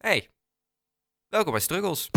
Hey, welkom bij Struggles.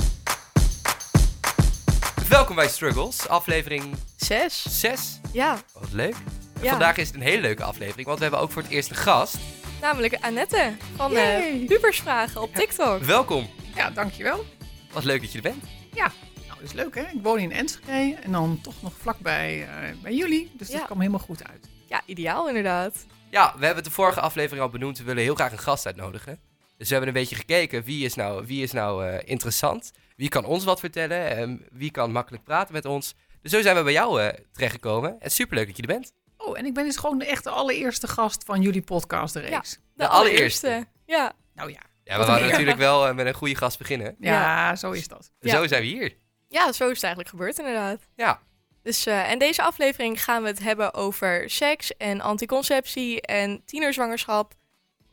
Welkom bij Struggles, aflevering Zes? 6. Ja, Wat leuk. En Ja. Vandaag is het een hele leuke aflevering, want we hebben ook voor het eerst een gast. namelijk Annette van Yay. eh Pubersvragen op TikTok. Welkom. Ja, dankjewel. Wat leuk dat je er bent. Nou, dat is leuk hè. Ik woon in Enschede en dan toch nog vlakbij eh, bij jullie. Dus Ja. dat kwam helemaal goed uit. Ja, ideaal inderdaad. Ja, we hebben het de vorige aflevering al benoemd. We willen heel graag een gast uitnodigen. Dus we hebben een beetje gekeken wie is nou, wie is nou eh, interessant. Wie kan ons wat vertellen en wie kan makkelijk praten met ons. Dus zo zijn we bij jou eh, terechtgekomen. En superleuk dat je er bent. Oh, en ik ben dus gewoon de echte allereerste gast van jullie podcastreeks. De, allereerste. Ja, Nou ja. Ja, we wouden een- natuurlijk wel eh, met een goede gast beginnen. ja, Ja. zo is dat. Ja. Zo zijn we hier. ja, zo is het eigenlijk gebeurd inderdaad. Ja. Dus, eh, en deze aflevering gaan we het hebben over seks en anticonceptie en tienerzwangerschap.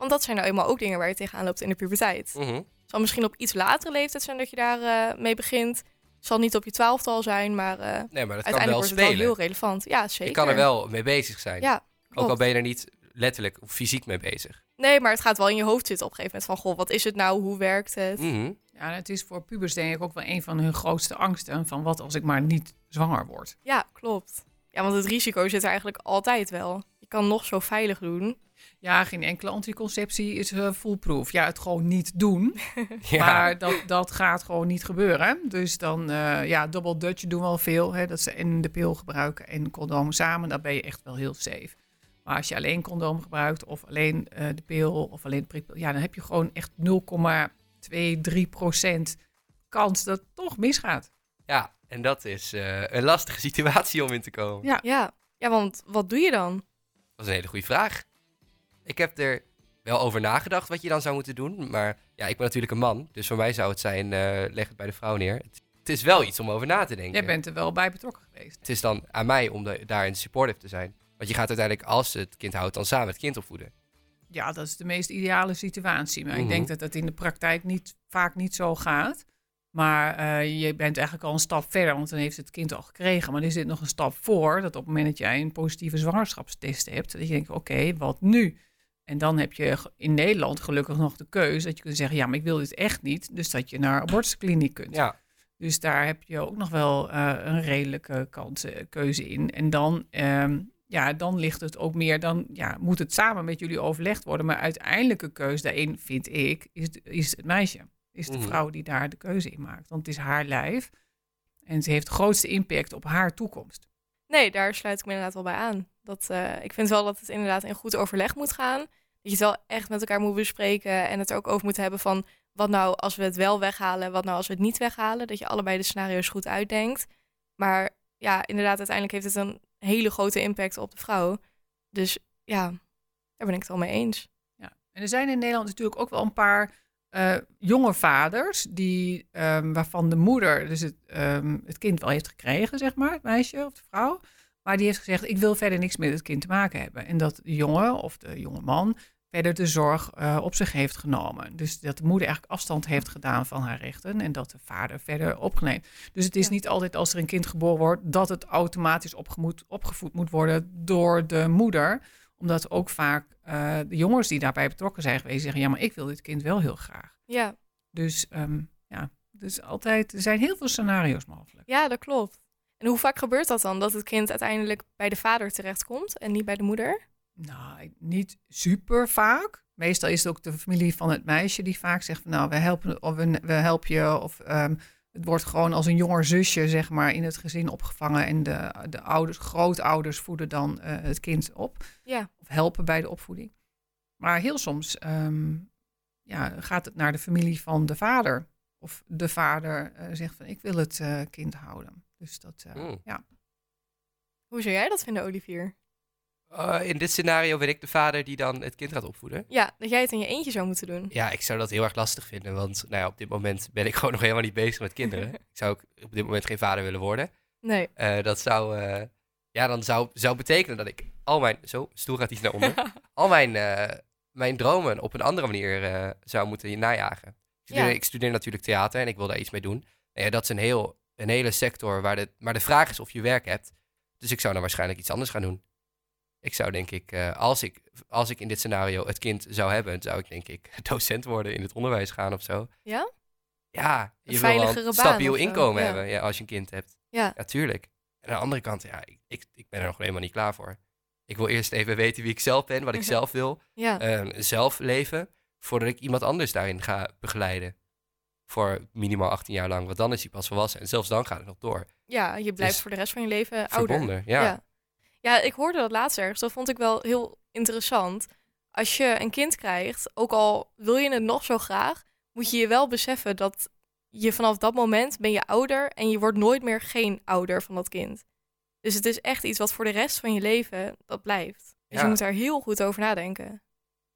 Want dat zijn nou eenmaal ook dingen waar je tegenaan loopt in de puberteit. Het zal misschien op iets latere leeftijd zijn dat je daar eh, mee begint. Het zal niet op je twaalftal zijn, maar eh, Nee, maar dat kan uiteindelijk wel wordt het wel spelen. heel relevant. Ja, zeker. Je kan er wel mee bezig zijn. Ja, Ook al ben je er niet letterlijk of fysiek mee bezig. Nee, maar het gaat wel in je hoofd zitten op een gegeven moment. Van, goh, wat is het nou? Hoe werkt het? Mhm. Ja, en het is voor pubers denk ik ook wel een van hun grootste angsten. Van wat als ik maar niet zwanger word. Ja, klopt. Ja, want het risico zit er eigenlijk altijd wel. Je kan nog zo veilig doen. Ja, geen enkele anticonceptie is eh foolproof. Ja, het gewoon niet doen. Ja. Maar dat, dat gaat gewoon niet gebeuren. Dus dan, eh, ja, double dutch doen wel veel. Hè, dat ze en de pil gebruiken en condoom samen. Dan ben je echt wel heel safe. Maar als je alleen condoom gebruikt of alleen eh, de pil of alleen de prikpil. Ja, dan heb je gewoon echt 0,23 procent kans dat het toch misgaat. ja, en dat is eh, een lastige situatie om in te komen. Ja. Ja. ja, want wat doe je dan? Dat is een hele goede vraag. Ik heb er wel over nagedacht wat je dan zou moeten doen. Maar ja, ik ben natuurlijk een man. Dus voor mij zou het zijn, eh, leg het bij de vrouw neer. Het, het is wel iets om over na te denken. Jij bent er wel bij betrokken geweest. Het is dan aan mij om de, daarin supportive te zijn. Want je gaat uiteindelijk, als het kind houdt, dan samen het kind opvoeden. Ja, dat is de meest ideale situatie. Maar Mhm. ik denk dat dat in de praktijk niet, vaak niet zo gaat. Maar eh, je bent eigenlijk al een stap verder, want dan heeft het kind al gekregen. Maar er zit nog een stap voor, dat op het moment dat jij een positieve zwangerschapstest hebt, dat je denkt, oké, wat nu? En dan heb je in Nederland gelukkig nog de keuze dat je kunt zeggen, ja, maar ik wil dit echt niet. Dus dat je naar abortuskliniek kunt. Ja, Dus daar heb je ook nog wel eh, een redelijke kans, eh, keuze in. En dan, ehm, ja, dan ligt het ook meer, dan ja, moet het samen met jullie overlegd worden. Maar uiteindelijke keuze daarin, vind ik, is, is het meisje. Is de Mhm. vrouw die daar de keuze in maakt. Want het is haar lijf. En ze heeft de grootste impact op haar toekomst. Nee, daar sluit ik me inderdaad wel bij aan. Dat, eh, ik vind wel dat het inderdaad in goed overleg moet gaan. Dat je het wel echt met elkaar moet bespreken. En het er ook over moet hebben van... wat nou als we het wel weghalen, wat nou als we het niet weghalen. Dat je allebei de scenario's goed uitdenkt. Maar ja, inderdaad, uiteindelijk heeft het een hele grote impact op de vrouw. Dus ja, daar ben ik het wel mee eens. Ja. En er zijn in Nederland natuurlijk ook wel een paar eh, jonge vaders, die, ehm, waarvan de moeder dus het, ehm, het kind wel heeft gekregen, zeg maar, het meisje of de vrouw. Maar die heeft gezegd, ik wil verder niks met het kind te maken hebben. En dat de jongen of de jonge man verder de zorg eh, op zich heeft genomen. Dus dat de moeder eigenlijk afstand heeft gedaan van haar rechten en dat de vader verder opgeneemd. Dus het is Ja. niet altijd als er een kind geboren wordt dat het automatisch opgemoed, opgevoed moet worden door de moeder omdat ook vaak eh, de jongens die daarbij betrokken zijn geweest zeggen: ja, maar ik wil dit kind wel heel graag. Ja, Dus ehm, ja, dus altijd, er zijn heel veel scenario's mogelijk. ja, dat klopt. En hoe vaak gebeurt dat dan? Dat het kind uiteindelijk bij de vader terechtkomt en niet bij de moeder? Nou, niet super vaak. Meestal is het ook de familie van het meisje die vaak zegt: van, nou, we helpen, of we, we helpen je. Of ehm, het wordt gewoon als een jonger zusje, zeg maar, in het gezin opgevangen. En de, de ouders, grootouders voeden dan eh, het kind op. Ja, of helpen bij de opvoeding. Maar heel soms ehm, ja, gaat het naar de familie van de vader. Of de vader eh, zegt van ik wil het eh, kind houden. Dus dat, eh, Mm. ja. hoe zou jij dat vinden, Olivier? Eh, in dit scenario ben ik de vader die dan het kind gaat opvoeden. Ja, dat jij het in je eentje zou moeten doen. Ja, ik zou dat heel erg lastig vinden, want nou ja, op dit moment ben ik gewoon nog helemaal niet bezig met kinderen. ik zou ook op dit moment geen vader willen worden. Nee. Eh, dat zou, ja, dan zou, zou betekenen dat ik al mijn, zo, stoel gaat iets naar onder, al mijn, mijn dromen op een andere manier zou moeten najagen. Ik studeer, Ja. ik studeer natuurlijk theater en ik wil daar iets mee doen. Nou ja, dat is een, heel, een hele sector waar de, maar de vraag is of je werk hebt. Dus ik zou dan waarschijnlijk iets anders gaan doen. Ik zou denk ik, eh, als ik, als ik in dit scenario het kind zou hebben, zou ik denk ik docent worden in het onderwijs gaan of zo. Ja? Ja, je Een wil wel een stabiel inkomen ja. hebben ja, als je een kind hebt. Ja. Natuurlijk. En aan de andere kant, ja, ik, ik, ik ben er nog helemaal niet klaar voor. Ik wil eerst even weten wie ik zelf ben, wat ik zelf wil. Ja. Ehm, zelf leven, voordat ik iemand anders daarin ga begeleiden. Voor minimaal 18 jaar lang, want dan is hij pas volwassen. En zelfs dan gaat het nog door. ja, je blijft Dus voor de rest van je leven ouder. Verbonden, ja. Ja. Ja, ik hoorde dat laatst ergens. Dat vond ik wel heel interessant. Als je een kind krijgt, ook al wil je het nog zo graag, moet je je wel beseffen dat je vanaf dat moment ben je ouder en je wordt nooit meer geen ouder van dat kind. Dus het is echt iets wat voor de rest van je leven dat blijft. Dus Ja. je moet daar heel goed over nadenken.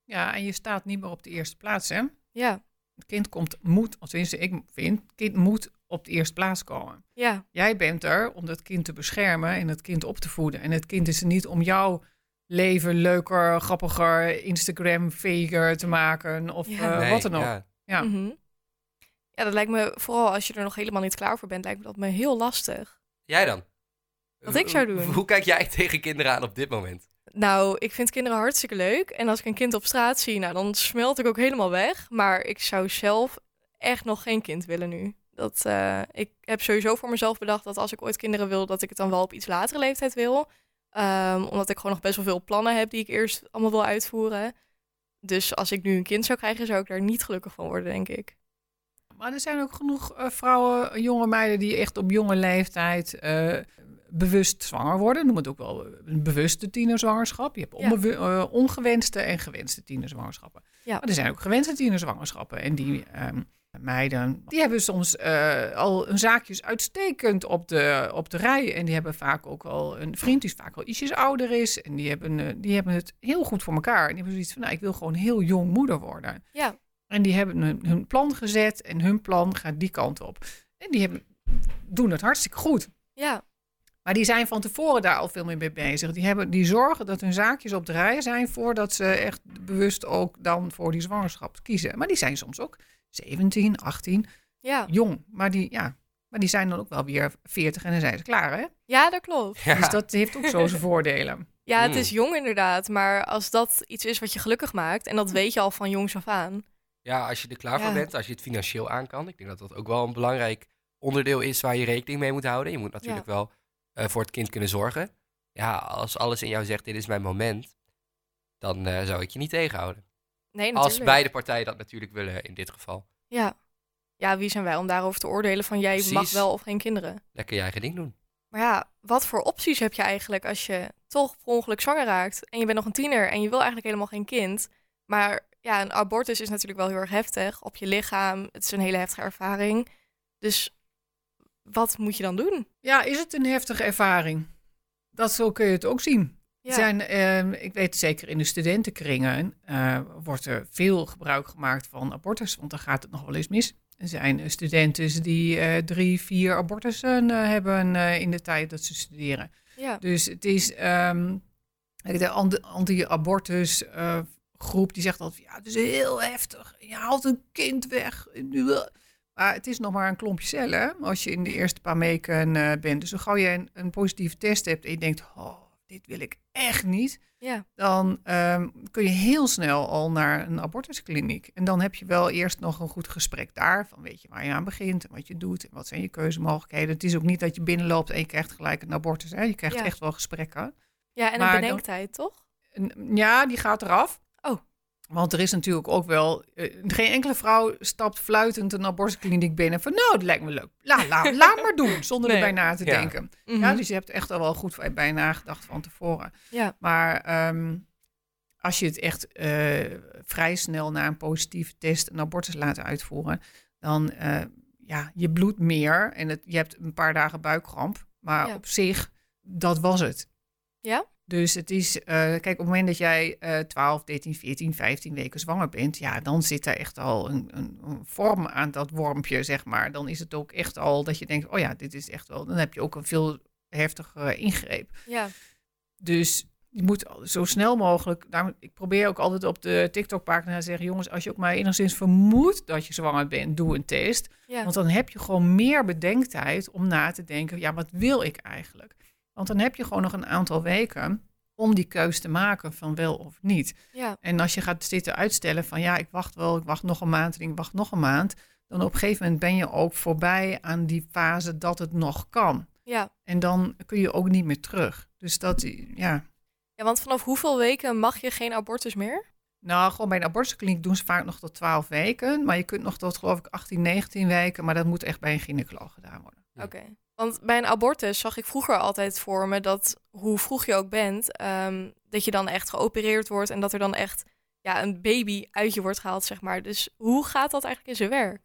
Ja, en je staat niet meer op de eerste plaats, hè? Ja, Het kind komt, moet, tenminste ik vind, het kind moet op de eerste plaats komen. ja, Jij bent er om dat kind te beschermen en het kind op te voeden. En het kind is er niet om jouw leven leuker, grappiger, Instagram-veger te maken of Ja. eh, Nee, wat dan ook. ja. Ja. Mhm. Ja, dat lijkt me, vooral als je er nog helemaal niet klaar voor bent, lijkt me dat me heel lastig. Jij dan? Wat ik zou doen? Hoe kijk jij tegen kinderen aan op dit moment? Nou, ik vind kinderen hartstikke leuk. En als ik een kind op straat zie, nou, dan smelt ik ook helemaal weg. Maar ik zou zelf echt nog geen kind willen nu. Dat, eh, ik heb sowieso voor mezelf bedacht dat als ik ooit kinderen wil, dat ik het dan wel op iets latere leeftijd wil. Ehm, omdat ik gewoon nog best wel veel plannen heb die ik eerst allemaal wil uitvoeren. Dus als ik nu een kind zou krijgen, zou ik daar niet gelukkig van worden, denk ik. Maar er zijn ook genoeg eh, vrouwen, jonge meiden die echt op jonge leeftijd eh, bewust zwanger worden. Noem het ook wel een bewuste tienerzwangerschap. Je hebt Ja. eh, ongewenste en gewenste tienerzwangerschappen. Ja. Maar er zijn ook gewenste tienerzwangerschappen. En die ehm, meiden, die hebben soms eh, al een zaakjes uitstekend op de, op de rij. En die hebben vaak ook wel een vriend die vaak wel ietsjes ouder is. En die hebben, eh, die hebben het heel goed voor elkaar. En die hebben zoiets van, nou, ik wil gewoon heel jong moeder worden. Ja, En die hebben hun, hun plan gezet en hun plan gaat die kant op. En die hebben, doen het hartstikke goed. ja, Maar die zijn van tevoren daar al veel meer mee bezig. Die, hebben, die zorgen dat hun zaakjes op de rij zijn voordat ze echt bewust ook dan voor die zwangerschap kiezen. Maar die zijn soms ook 17, 18, ja. jong. Maar die, ja, maar die zijn dan ook wel weer 40 en dan zijn ze klaar, hè? Ja, dat klopt. Ja. Dus dat heeft ook zo zijn voordelen. Ja, het Hmm. is jong inderdaad. Maar als dat iets is wat je gelukkig maakt, en dat weet je al van jongs af aan. Ja, als je er klaar voor bent, als je het financieel aan kan. Ik denk dat dat ook wel een belangrijk onderdeel is waar je rekening mee moet houden. Je moet natuurlijk wel voor het kind kunnen zorgen. Ja, als alles in jou zegt, dit is mijn moment, dan eh, zou ik je niet tegenhouden. Nee, natuurlijk. Als beide partijen dat natuurlijk willen in dit geval. Ja. ja, wie zijn wij om daarover te oordelen van jij mag wel of geen kinderen? Lekker je eigen ding doen. Maar ja, wat voor opties heb je eigenlijk als je toch per ongeluk zwanger raakt en je bent nog een tiener en je wil eigenlijk helemaal geen kind? Maar ja, een abortus is natuurlijk wel heel erg heftig op je lichaam. Het is een hele heftige ervaring. Dus wat moet je dan doen? Ja, is het een heftige ervaring? Dat zo kun je het ook zien. Ja, Zijn, ehm, ik weet zeker in de studentenkringen eh, wordt er veel gebruik gemaakt van abortus, want dan gaat het nog wel eens mis. Er zijn eh, studenten die eh, drie, vier abortussen hebben in de tijd dat ze studeren. ja, Dus het is ehm, de anti- anti-abortus groep die zegt altijd, ja, het is heel heftig. Je haalt een kind weg. Maar het is nog maar een klompje cellen als je in de eerste paar weken eh, bent. Dus zo gauw je een, een positieve test hebt en je denkt, oh, dit wil ik echt niet. ja, Dan ehm, kun je heel snel al naar een abortuskliniek. En dan heb je wel eerst nog een goed gesprek daar. Van weet je waar je aan begint en wat je doet en wat zijn je keuzemogelijkheden. Het is ook niet dat je binnenloopt en je krijgt gelijk een abortus. Hè? Je krijgt Ja. echt wel gesprekken. ja en Maar een dan- bedenktijd, toch? Ja, die gaat eraf. Want er is natuurlijk ook wel... eh, geen enkele vrouw stapt fluitend een abortuskliniek binnen. Van nou, dat lijkt me leuk. La, la, laat maar doen, zonder Nee. erbij na te Ja. denken. Mhm. Ja, dus je hebt echt al wel goed bij nagedacht van tevoren. ja, Maar ehm, als je het echt eh, vrij snel na een positieve test een abortus laat uitvoeren, dan uh, ja, je bloedt meer en het, je hebt een paar dagen buikkramp. Maar Ja. op zich, dat was het. Ja? Dus het is, uh, kijk, op het moment dat jij uh, 12, 13, 14, 15 weken zwanger bent, ja, dan zit er echt al een, een, een, vorm aan dat wormpje, zeg maar. Dan is het ook echt al dat je denkt, oh ja, dit is echt wel, dan heb je ook een veel heftigere ingreep. ja. Dus je moet zo snel mogelijk. Daarom, ik probeer ook altijd op de TikTok-pagina te zeggen: jongens, als je ook maar enigszins vermoedt dat je zwanger bent, doe een test. ja. Want dan heb je gewoon meer bedenktijd om na te denken: ja, wat wil ik eigenlijk? Want dan heb je gewoon nog een aantal weken om die keus te maken van wel of niet. Ja, En als je gaat zitten uitstellen van ja, ik wacht wel, ik wacht nog een maand en ik wacht nog een maand, dan op een gegeven moment ben je ook voorbij aan die fase dat het nog kan. ja. En dan kun je ook niet meer terug. Dus dat, ja. ja, want vanaf hoeveel weken mag je geen abortus meer? Nou, gewoon bij een abortuskliniek doen ze vaak nog tot 12 weken. Maar je kunt nog tot, geloof ik, 18, 19 weken. Maar dat moet echt bij een gynaecoloog gedaan worden. Oké. Want bij een abortus zag ik vroeger altijd voor me dat hoe vroeg je ook bent, ehm, dat je dan echt geopereerd wordt en dat er dan echt ja, een baby uit je wordt gehaald, zeg maar. Dus hoe gaat dat eigenlijk in zijn werk?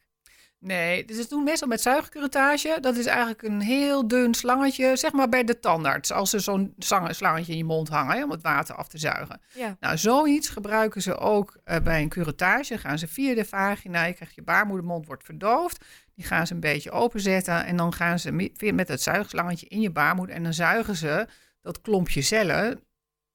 Nee, dus het doen meestal met zuigcurettage. Dat is eigenlijk een heel dun slangetje, zeg maar bij de tandarts. Als ze zo'n slangetje in je mond hangen hè, om het water af te zuigen. Ja, Nou, zoiets gebruiken ze ook eh, bij een curettage. Gaan ze via de vagina, je krijgt je baarmoedermond, wordt verdoofd. Die gaan ze een beetje openzetten en dan gaan ze met het zuigslangetje in je baarmoeder. En dan zuigen ze dat klompje cellen,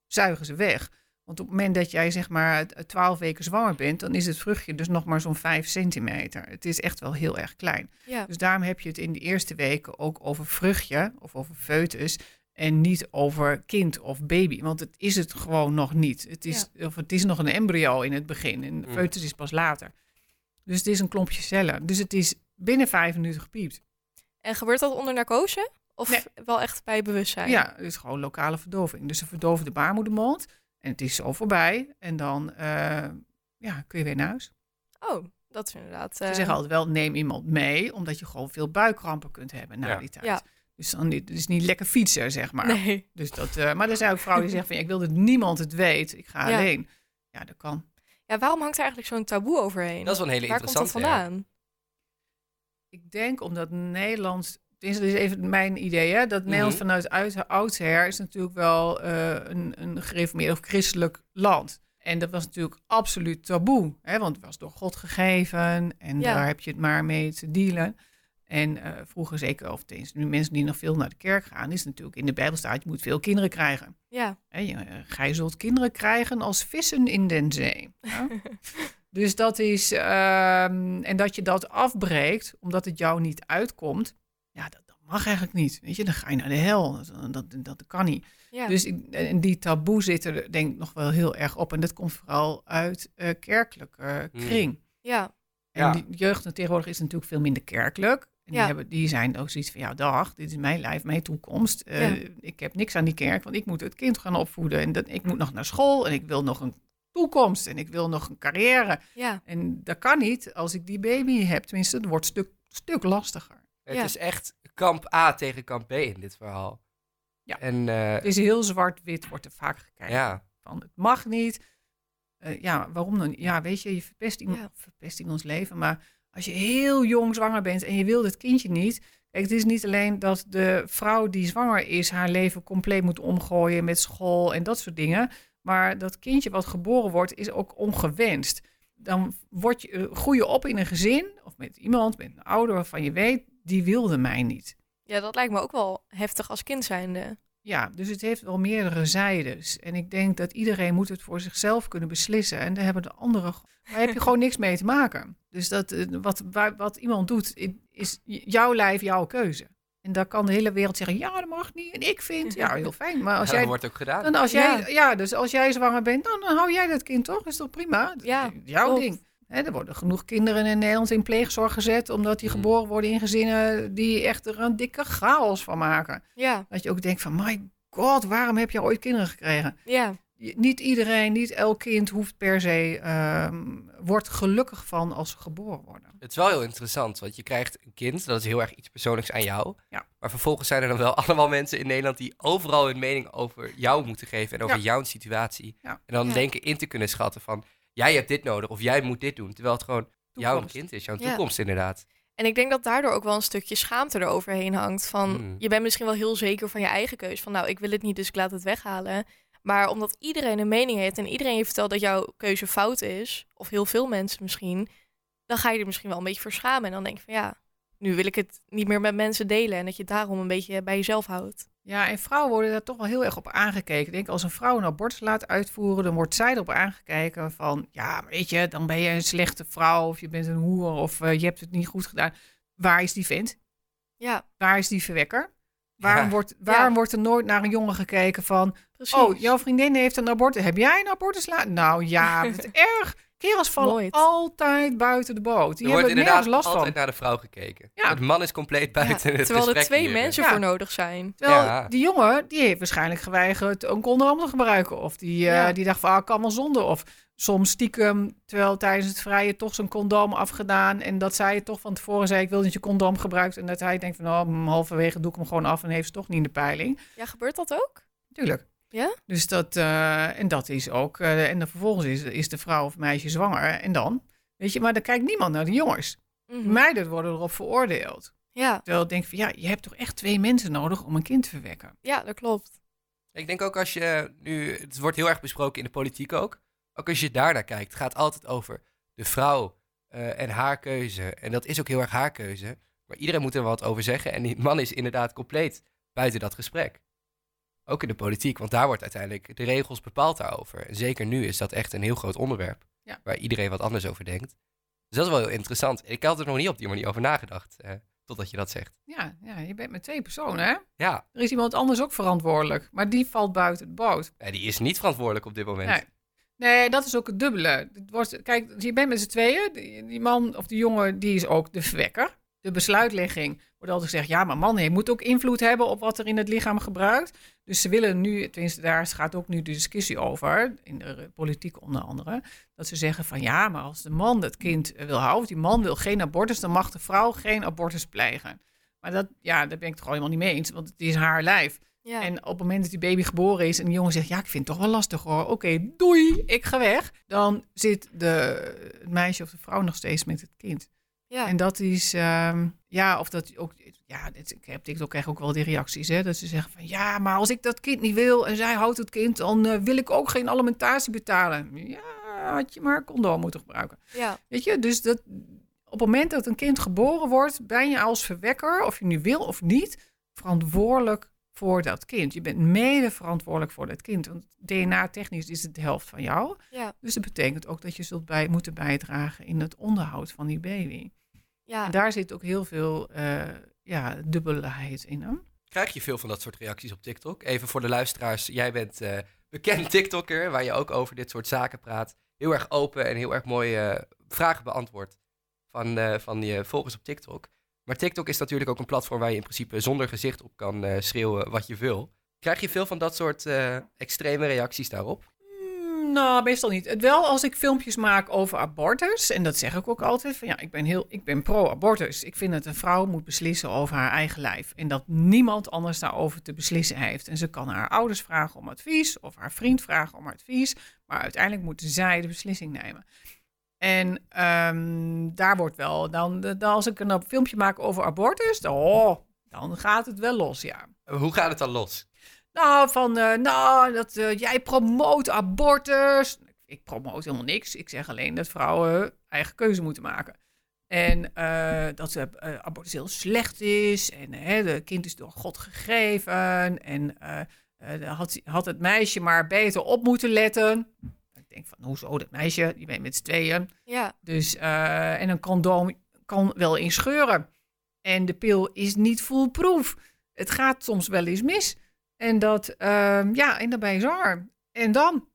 zuigen ze weg. Want op het moment dat jij zeg maar 12 weken zwanger bent, dan is het vruchtje dus nog maar zo'n 5 centimeter. Het is echt wel heel erg klein. ja, Dus daarom heb je het in de eerste weken ook over vruchtje of over foetus en niet over kind of baby. Want het is het gewoon nog niet. Het is, of het is nog een embryo in het begin en de Mm. foetus is pas later. Dus het is een klompje cellen. Dus het is binnen vijf minuten gepiept. En gebeurt dat onder narcose? Of Nee. wel echt bij bewustzijn? Ja, het is gewoon lokale verdoving. Dus ze verdoven de baarmoedermond en het is zo voorbij. En dan eh, ja, kun je weer naar huis. Oh, dat is inderdaad... Ze eh, zeggen altijd wel, neem iemand mee, omdat je gewoon veel buikkrampen kunt hebben na Ja. die tijd. Ja. Dus dan niet, het is niet lekker fietsen, zeg maar. Nee. Dus dat, eh, maar er zijn ook vrouwen die zeggen van, ja, ik wil dat niemand het weet, ik ga Ja. alleen. Ja, dat kan. Ja, waarom hangt er eigenlijk zo'n taboe overheen? Dat is wel een hele Waar komt dat interessante. ja. vandaan? Ik denk omdat Nederland, dit is even mijn idee, hè, dat Nederland Mhm. vanuit uit, oudsher is natuurlijk wel eh, een, een gereformeerd of christelijk land. En dat was natuurlijk absoluut taboe, hè, want het was door God gegeven en Ja. daar heb je het maar mee te dealen. En eh, vroeger zeker, of tenminste nu mensen die nog veel naar de kerk gaan, is natuurlijk in de Bijbel staat, je moet veel kinderen krijgen. Ja, Hè, je, eh, gij zult kinderen krijgen als vissen in den zee. Ja? dus dat is, ehm, en dat je dat afbreekt, omdat het jou niet uitkomt, ja, dat, dat mag eigenlijk niet. Weet je, dan ga je naar de hel. Dat, dat, dat kan niet. ja. Dus ik- en die taboe zit er denk ik nog wel heel erg op. En dat komt vooral uit eh kerkelijke Hmm. kring. ja, En Ja. die jeugd tegenwoordig is natuurlijk veel minder kerkelijk. En die, hebben, die zijn ook zoiets van, ja, dag, dit is mijn lijf, mijn toekomst. Eh, Ja. Ik heb niks aan die kerk, want ik moet het kind gaan opvoeden. En dat, ik moet nog naar school en ik wil nog een toekomst en ik wil nog een carrière. ja. En dat kan niet als ik die baby heb. Tenminste, het wordt een stuk, stuk lastiger. Het Ja. is echt kamp A tegen kamp B in dit verhaal. Ja. En eh, Het is heel zwart-wit, wordt er vaak gekeken. ja, Van, het mag niet. Eh, ja, waarom dan? Ja, weet je, je verpest, iemand, Ja. verpest iemands leven. Maar als je heel jong zwanger bent en je wil het kindje niet. Kijk, het is niet alleen dat de vrouw die zwanger is haar leven compleet moet omgooien met school en dat soort dingen. Maar dat kindje wat geboren wordt is ook ongewenst. Dan word je, eh, groei je op in een gezin of met iemand, met een ouder waarvan je weet, die wilde mij niet. Ja, dat lijkt me ook wel heftig als kind zijnde. Ja, dus het heeft wel meerdere zijdes. En ik denk dat iedereen moet het voor zichzelf kunnen beslissen. En daar hebben de anderen... Daar heb je gewoon niks mee te maken. Dus dat, eh, wat, waar- wat iemand doet, is jouw lijf, jouw keuze. En daar kan de hele wereld zeggen, ja, dat mag niet. En ik vind, ja, heel fijn. Maar als ja, dat jij... wordt ook gedaan. Dan als jij, ja, dus als jij zwanger bent, dan, dan hou jij dat kind toch? Is toch prima? Ja, jouw klopt. ding. Er worden genoeg kinderen in Nederland in pleegzorg gezet... omdat die Mm. geboren worden in gezinnen die echt er een dikke chaos van maken. Ja, Dat je ook denkt van, my god, waarom heb je ooit kinderen gekregen? ja, Niet iedereen, niet elk kind hoeft per se, ehm, wordt gelukkig van als ze geboren worden. Het is wel heel interessant, want je krijgt een kind, dat is heel erg iets persoonlijks aan jou. Ja. Maar vervolgens zijn er dan wel allemaal mensen in Nederland die overal hun mening over jou moeten geven en over Ja. jouw situatie. Ja. En dan Ja. denken in te kunnen schatten van, jij hebt dit nodig of jij moet dit doen. Terwijl het gewoon jouw kind is, jouw Ja. toekomst inderdaad. En ik denk dat daardoor ook wel een stukje schaamte eroverheen hangt. Van Hmm. je bent misschien wel heel zeker van je eigen keus. Van nou, ik wil het niet, dus ik laat het weghalen. Maar omdat iedereen een mening heeft en iedereen je vertelt dat jouw keuze fout is, of heel veel mensen misschien, dan ga je er misschien wel een beetje voor schamen. En dan denk je van ja, nu wil ik het niet meer met mensen delen. En dat je het daarom een beetje bij jezelf houdt. Ja, en vrouwen worden daar toch wel heel erg op aangekeken. Ik denk, als een vrouw een abortus laat uitvoeren, dan wordt zij erop aangekeken van, ja, weet je, dan ben je een slechte vrouw of je bent een hoer of eh, je hebt het niet goed gedaan. Waar is die vent? Ja, Waar is die verwekker? Waarom, Ja. wordt, waarom Ja. wordt er nooit naar een jongen gekeken van... Precies. Oh, jouw vriendin heeft een abortus. Heb jij een abortus laten? Nou ja, dat is erg. Kerels vallen Nooit. altijd buiten de boot. Die er wordt hebben inderdaad last altijd van. naar de vrouw gekeken. Ja. Het man is compleet Ja, buiten het terwijl er twee mensen Ja. voor nodig zijn. Terwijl Ja. die jongen, die heeft waarschijnlijk geweigerd een condoom te gebruiken. Of die, eh, Ja. die dacht van, ah, kan wel zonder. Of soms stiekem, terwijl tijdens het vrije toch zijn condoom afgedaan. En dat zij het toch van tevoren zei, ik wil dat je condoom gebruikt. En dat hij denkt van, oh, halverwege doe ik hem gewoon af en heeft ze toch niet in de peiling. Ja, gebeurt dat ook? Tuurlijk. Ja? Dus dat, eh, en dat is ook, eh, en dan vervolgens is, is de vrouw of meisje zwanger. En dan, weet je, maar dan kijkt niemand naar de jongens. Mhm. Meiden worden erop veroordeeld. Ja, Terwijl ik denk van, ja, je hebt toch echt twee mensen nodig om een kind te verwekken. ja, dat klopt. Ik denk ook als je nu, het wordt heel erg besproken in de politiek ook. Ook als je daarnaar kijkt, gaat het altijd over de vrouw eh, en haar keuze. En dat is ook heel erg haar keuze. Maar iedereen moet er wat over zeggen. En die man is inderdaad compleet buiten dat gesprek. Ook in de politiek, want daar wordt uiteindelijk de regels bepaald daarover. En zeker nu is dat echt een heel groot onderwerp. Ja. Waar iedereen wat anders over denkt. Dus dat is wel heel interessant. Ik had er nog niet op die manier over nagedacht. eh, totdat je dat zegt. Ja, ja, je bent met twee personen, hè? Ja, Er is iemand anders ook verantwoordelijk, maar die valt buiten de boot. die is niet verantwoordelijk op dit moment. Nee. Nee, dat is ook het dubbele. Het wordt, kijk, je bent met z'n tweeën. Die, die man of die jongen, die is ook de verwekker. De besluitlegging wordt altijd gezegd, ja, maar man, hij moet ook invloed hebben op wat er in het lichaam gebruikt. Dus ze willen nu, tenminste daar gaat ook nu de discussie over, in de politiek onder andere, dat ze zeggen van ja, maar als de man het kind wil houden, of die man wil geen abortus, dan mag de vrouw geen abortus plegen. Maar dat, ja, daar ben ik het gewoon helemaal niet mee eens, want het is haar lijf. Ja, En op het moment dat die baby geboren is en die jongen zegt: Ja, ik vind het toch wel lastig hoor. Oké, doei, ik ga weg. Dan zit de, het meisje of de vrouw nog steeds met het kind. Ja. En dat is, ehm, ja, of dat ook, ja, dit, ik heb TikTok krijg ook wel die reacties, hè, dat ze zeggen van ja, maar als ik dat kind niet wil en zij houdt het kind, dan eh, wil ik ook geen alimentatie betalen. Ja, had je maar condoom moeten gebruiken. ja. Weet je, dus dat, op het moment dat een kind geboren wordt, ben je als verwekker, of je nu wil of niet, verantwoordelijk voor dat kind. Je bent mede verantwoordelijk voor dat kind. Want DNA-technisch is het de helft van jou. Ja. Dus dat betekent ook dat je zult bij, moeten bijdragen in het onderhoud van die baby. ja. En daar zit ook heel veel eh, ja, dubbelheid in. Hè? Krijg je veel van dat soort reacties op TikTok? Even voor de luisteraars, jij bent eh, bekend TikToker, waar je ook over dit soort zaken praat. Heel erg open en heel erg mooie eh, vragen beantwoordt van, eh, van je volgers op TikTok. Maar TikTok is natuurlijk ook een platform waar je in principe zonder gezicht op kan eh, schreeuwen wat je wil. Krijg je veel van dat soort eh, extreme reacties daarop? Mm, Nou, meestal niet. Het wel als ik filmpjes maak over abortus. En dat zeg ik ook altijd. Van ja, ik ben, heel, ik ben pro-abortus. Ik vind dat een vrouw moet beslissen over haar eigen lijf. En dat niemand anders daarover te beslissen heeft. En ze kan haar ouders vragen om advies. Of haar vriend vragen om advies. Maar uiteindelijk moeten zij de beslissing nemen. En ehm, daar wordt wel, dan, dan als ik een filmpje maak over abortus, dan, oh, dan gaat het wel los, ja. Hoe gaat het dan los? Nou, van, eh, nou, dat eh, jij promoot abortus. Ik promoot helemaal niks. Ik zeg alleen dat vrouwen eigen keuze moeten maken. En eh, dat ze, abortus heel slecht is. En de kind is door God gegeven. En had, had het meisje maar beter op moeten letten. Ik denk van, hoezo, dat meisje, die bent met z'n tweeën. ja. Dus, eh, en een condoom kan wel eens scheuren. En de pil is niet foolproof. Het gaat soms wel eens mis. En dat, ehm, ja, en dan ben je zwanger. En dan?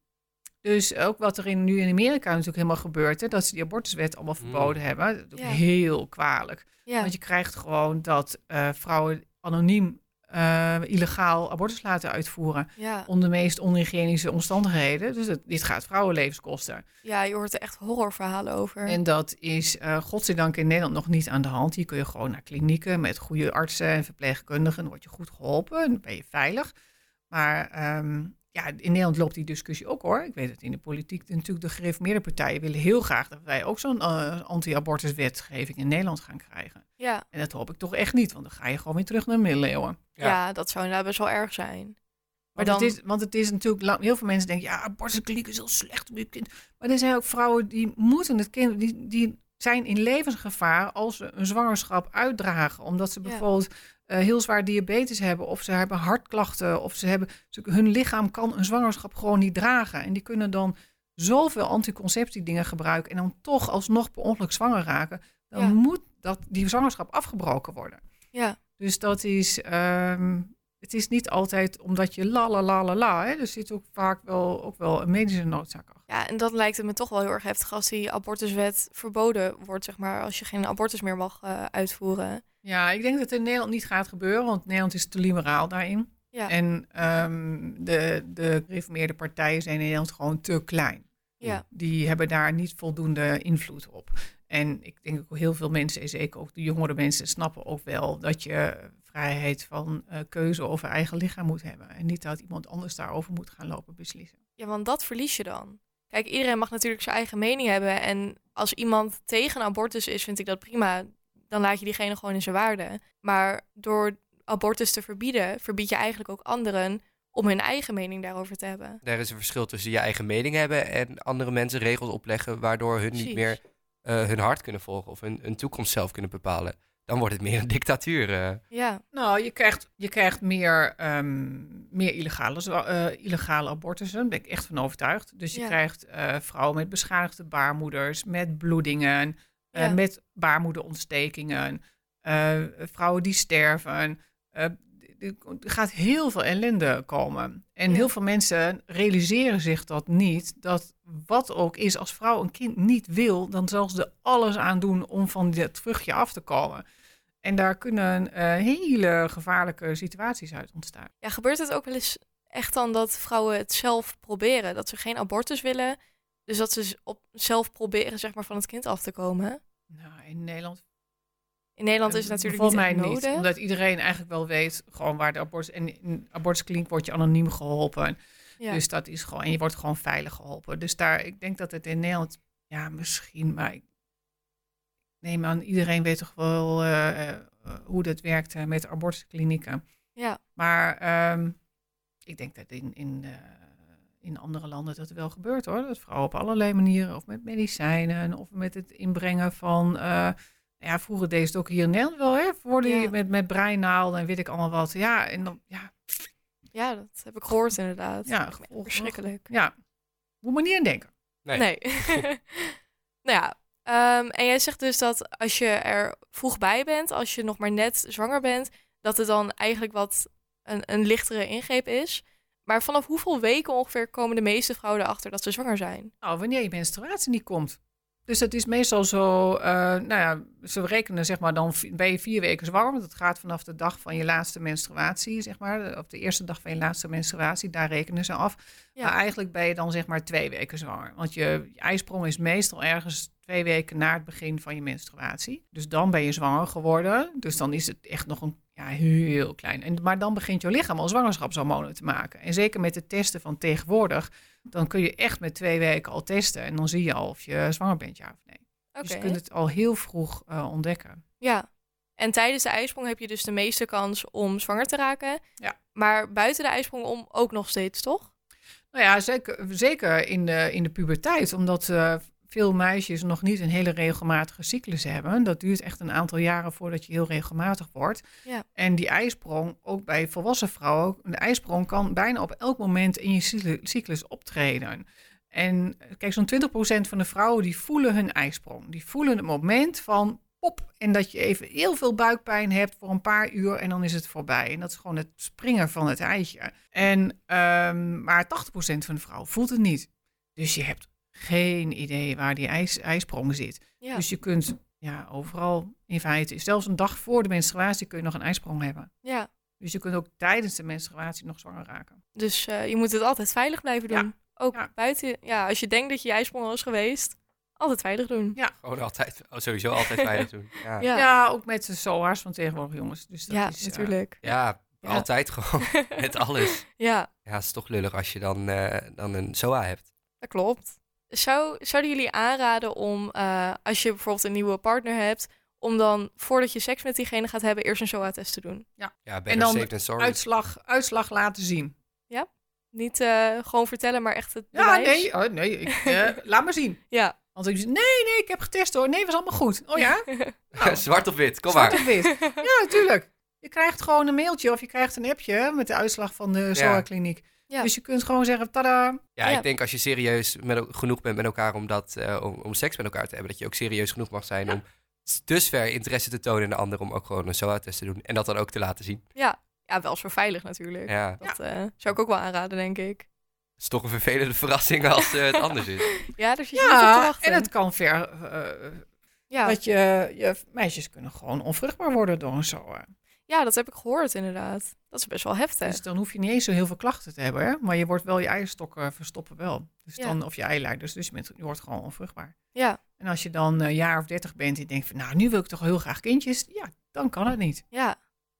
Dus ook wat er in, nu in Amerika natuurlijk helemaal gebeurt, hè, dat ze die abortuswet allemaal Mm. verboden hebben. Dat is ook Ja. heel kwalijk. ja. Want je krijgt gewoon dat eh, vrouwen anoniem eh, illegaal abortus laten uitvoeren. ja. Onder de meest onhygiënische omstandigheden. Dus het, dit gaat vrouwenlevens kosten. ja, je hoort er echt horrorverhalen over. En dat is uh, godzijdank in Nederland nog niet aan de hand. Hier kun je gewoon naar klinieken met goede artsen en verpleegkundigen. Dan word je goed geholpen en ben je veilig. Maar ehm, ja, in Nederland loopt die discussie ook hoor. Ik weet het in de politiek. Natuurlijk de gereformeerde partijen willen heel graag dat wij ook zo'n uh, anti-abortuswetgeving in Nederland gaan krijgen. ja. En dat hoop ik toch echt niet, want dan ga je gewoon weer terug naar de middeleeuwen. Ja. Ja. dat zou inderdaad best wel erg zijn. Maar Want, dan, het is, want het is natuurlijk, lang- heel veel mensen denken, ja, abortuskliniek is heel slecht om je kind. Maar er zijn ook vrouwen die moeten het kind, die, die zijn in levensgevaar als ze een zwangerschap uitdragen. Omdat ze Ja. bijvoorbeeld eh, heel zwaar diabetes hebben, of ze hebben hartklachten, of ze hebben, ze, hun lichaam kan een zwangerschap gewoon niet dragen. En die kunnen dan zoveel anticonceptiedingen gebruiken en dan toch alsnog per ongeluk zwanger raken. Dan Ja. moet dat, die zwangerschap afgebroken worden. ja, Dus dat is, ehm, het is niet altijd omdat je la la la la la. Hè. Er zit ook vaak wel, ook wel een medische noodzaak achter. Ja, en dat lijkt het me toch wel heel erg heftig als die abortuswet verboden wordt, zeg maar, als je geen abortus meer mag eh, uitvoeren. Ja, ik denk dat het in Nederland niet gaat gebeuren, want Nederland is te liberaal daarin. Ja, En ehm, de, de gereformeerde partijen zijn in Nederland gewoon te klein. ja, Die hebben daar niet voldoende invloed op. En ik denk ook heel veel mensen, en zeker ook de jongere mensen, snappen ook wel dat je vrijheid van eh, keuze over eigen lichaam moet hebben. En niet dat iemand anders daarover moet gaan lopen beslissen. ja, want dat verlies je dan. Kijk, iedereen mag natuurlijk zijn eigen mening hebben. En als iemand tegen abortus is, vind ik dat prima. Dan laat je diegene gewoon in zijn waarde. Maar door abortus te verbieden, verbied je eigenlijk ook anderen om hun eigen mening daarover te hebben. Daar is een verschil tussen je eigen mening hebben en andere mensen regels opleggen waardoor hun niet meer eh, hun hart kunnen volgen of hun, hun toekomst zelf kunnen bepalen. Dan wordt het meer een dictatuur. eh. Ja, Nou, je krijgt, je krijgt meer, ehm, meer illegale, eh, illegale abortussen. Daar ben ik echt van overtuigd. Dus je Ja. krijgt eh, vrouwen met beschadigde baarmoeders, met bloedingen, eh, Ja. met baarmoederontstekingen, eh, vrouwen die sterven. Eh, er gaat heel veel ellende komen. En Ja. heel veel mensen realiseren zich dat niet. Dat wat ook is, als vrouw een kind niet wil, dan zal ze er alles aan doen om van dit vruchtje af te komen. En daar kunnen eh, hele gevaarlijke situaties uit ontstaan. ja, gebeurt het ook wel eens echt dan dat vrouwen het zelf proberen? Dat ze geen abortus willen, dus dat ze op zelf proberen zeg maar, van het kind af te komen? Nou, in Nederland In Nederland is eh, het natuurlijk volgens niet mij niet. nodig. Omdat iedereen eigenlijk wel weet gewoon waar de abortus... En in abortuskliniek word je anoniem geholpen. Ja. Dus dat is gewoon... En je wordt gewoon veilig geholpen. Dus daar, ik denk dat het in Nederland... Ja, misschien, maar... Ik neem aan, iedereen weet toch wel eh, eh, hoe dat werkt eh, met abortusklinieken. ja, Maar ehm, ik denk dat in, in, in andere landen dat wel gebeurt hoor. Dat vrouwen op allerlei manieren, of met medicijnen, of met het inbrengen van. eh, ja, vroeger deed het ook hier in Nederland wel, hè? Voor die, Ja. met, met breinaalden en weet ik allemaal wat. Ja, en dan, ja, ja, dat heb ik gehoord inderdaad. ja, verschrikkelijk. Ja, moet maar niet aan denken. Nee. Nee. nou ja, ehm, en jij zegt dus dat als je er vroeg bij bent, als je nog maar net zwanger bent, dat het dan eigenlijk wat een, een lichtere ingreep is. Maar vanaf hoeveel weken ongeveer komen de meeste vrouwen erachter dat ze zwanger zijn? Nou, wanneer je menstruatie niet komt. Dus dat is meestal zo, eh, nou ja, ze rekenen zeg maar dan ben je vier weken zwanger. Want dat gaat vanaf de dag van je laatste menstruatie, zeg maar. Of de eerste dag van je laatste menstruatie, daar rekenen ze af. Ja. Maar eigenlijk ben je dan zeg maar twee weken zwanger. Want je, je ijsprong is meestal ergens twee weken na het begin van je menstruatie. Dus dan ben je zwanger geworden. Dus dan is het echt nog een ja, heel klein. En, maar dan begint je lichaam al zwangerschapshormonen te maken. En zeker met de testen van tegenwoordig, dan kun je echt met twee weken al testen. En dan zie je al of je zwanger bent, ja of nee. Dus je kunt het al heel vroeg eh, ontdekken. Ja. En tijdens de ijsprong heb je dus de meeste kans om zwanger te raken. Ja. Maar buiten de ijsprong om ook nog steeds, toch? Nou ja, zeker, zeker in, de, in de puberteit. Omdat eh, veel meisjes nog niet een hele regelmatige cyclus hebben. Dat duurt echt een aantal jaren voordat je heel regelmatig wordt. Ja. En die ijsprong, ook bij volwassen vrouwen, de ijsprong kan bijna op elk moment in je cyclu- cyclus optreden. En eh, kijk, zo'n 20% van de vrouwen die voelen hun ijsprong. Die voelen het moment van pop. En dat je even heel veel buikpijn hebt voor een paar uur en dan is het voorbij. En dat is gewoon het springen van het eitje. En, ehm, maar 80% van de vrouwen voelt het niet. Dus je hebt geen idee waar die ijs, ijsprong zit. Ja. Dus je kunt ja, overal in feite, zelfs een dag voor de menstruatie kun je nog een ijsprong hebben. ja. Dus je kunt ook tijdens de menstruatie nog zwanger raken. Dus eh, je moet het altijd veilig blijven doen. Ja. Ook Ja. buiten, ja, als je denkt dat je ijsprong al is geweest, altijd veilig doen. Gewoon altijd, oh, sowieso altijd veilig doen. Ja, ja. Ja, Ja, ook met de SOA's van tegenwoordig jongens. Dus dat ja is, eh, natuurlijk. Ja. altijd gewoon. Met alles. ja, Ja, het is toch lullig als je dan, eh, dan een SOA hebt. dat klopt. Zou, zouden jullie aanraden om, eh, als je bijvoorbeeld een nieuwe partner hebt, om dan voordat je seks met diegene gaat hebben, eerst een SOA-test te doen? Ja, En better dan safe than sorry. uitslag, uitslag laten zien. Niet eh, gewoon vertellen, maar echt het Ja, bewijs? nee, oh, nee ik, eh, laat maar zien. Ja. Want ik zeg, nee, nee, ik heb getest hoor. Nee, was allemaal goed. Oh ja? Nou, Zwart of wit, kom zwart maar. of wit. Ja, natuurlijk. Je krijgt gewoon een mailtje of je krijgt een appje met de uitslag van de SOA-kliniek. Ja. Dus je kunt gewoon zeggen, tada. Ja, Ja. ik denk als je serieus met, genoeg bent met elkaar om, dat, eh, om, om seks met elkaar te hebben, dat je ook serieus genoeg mag zijn Ja. om dusver interesse te tonen in de ander om ook gewoon een SOA-test te doen. En dat dan ook te laten zien. Ja, ja wel zo veilig natuurlijk. Ja, Dat eh, zou ik ook wel aanraden, denk ik. het is toch een vervelende verrassing als eh, het anders is. Ja, zit je Ja, en het kan ver... eh, ja. Dat je, je meisjes kunnen gewoon onvruchtbaar worden door een SOA. ja, dat heb ik gehoord inderdaad. Dat is best wel heftig. Dus dan hoef je niet eens zo heel veel klachten te hebben. Hè? Maar je wordt wel je eierstokken verstoppen wel. Dus Ja. dan, of je eileiders. Dus je, bent, je wordt gewoon onvruchtbaar. Ja, En als je dan een jaar of dertig bent en je denkt van... nou, nu wil ik toch heel graag kindjes. Ja, dan kan het niet. ja,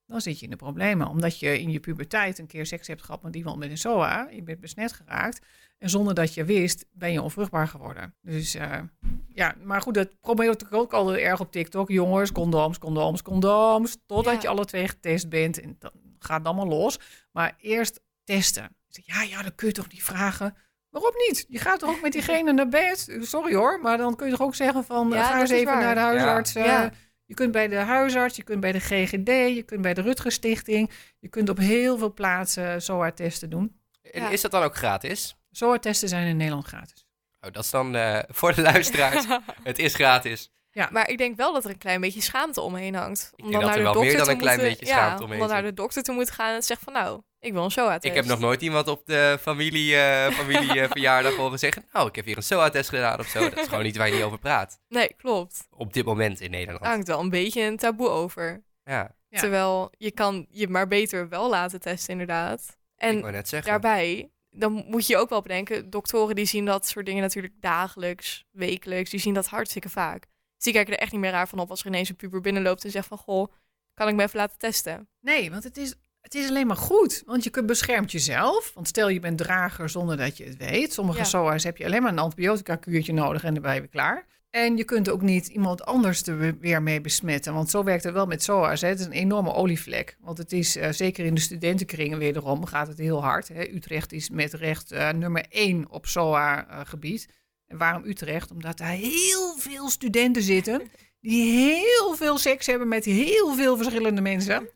Dan zit je in de problemen. Omdat je in je puberteit een keer seks hebt gehad met iemand met een SOA. Je bent besmet geraakt. En zonder dat je wist, ben je onvruchtbaar geworden. Dus eh, ja, maar goed, dat probeer ik ook altijd erg op TikTok. Jongens, condooms, condooms, condooms. Totdat Ja. je alle twee getest bent. En dan gaat het allemaal los. Maar eerst testen. Ik zeg, Ja, ja, dan kun je toch niet vragen. Waarom niet? Je gaat toch ook met diegene naar bed? Sorry hoor, maar dan kun je toch ook zeggen van... Ja, eh, ga eens even waar. naar de huisarts. eh, Ja. Je kunt bij de huisarts, je kunt bij de GGD, je kunt bij de Rutger Stichting. Je kunt op heel veel plaatsen SOA-testen doen. En Ja. is dat dan ook gratis? SOA-testen zijn in Nederland gratis. Oh, dat is dan eh, voor de luisteraars. het is gratis. Maar ik denk wel dat er een klein beetje schaamte omheen hangt. denk dat er wel meer dan een klein beetje schaamte ja, omheen om dan naar de dokter te moeten gaan en zeggen van nou, ik wil een SOA-test. Ik heb nog nooit iemand op de familie, eh familie eh, verjaardag horen zeggen... nou, ik heb hier een SOA-test gedaan of zo. Dat is gewoon niet waar je niet over praat. Nee, klopt. Op dit moment in Nederland. Daar hangt wel een beetje een taboe over. Ja, Ja. Terwijl je kan je maar beter wel laten testen inderdaad. ik En wou net zeggen. daarbij, dan moet je ook wel bedenken, doktoren die zien dat soort dingen natuurlijk dagelijks, wekelijks, die zien dat hartstikke vaak. Dus die kijken er echt niet meer raar van op als er ineens een puber binnenloopt en zegt van, goh, kan ik me even laten testen? Nee, want het is, het is alleen maar goed. Want je kunt beschermt jezelf. Want stel je bent drager zonder dat je het weet. Sommige Ja. SOA's heb je alleen maar een antibiotica-kuurtje nodig en dan ben je weer klaar. En je kunt ook niet iemand anders er we- weer mee besmetten. Want zo werkt het wel met SOA's. Hè. Het is een enorme olievlek. Want het is, eh, zeker in de studentenkringen wederom, gaat het heel hard. Hè. Utrecht is met recht eh, nummer één op SOA-gebied. En waarom Utrecht? Omdat daar heel veel studenten zitten... die heel veel seks hebben met heel veel verschillende mensen.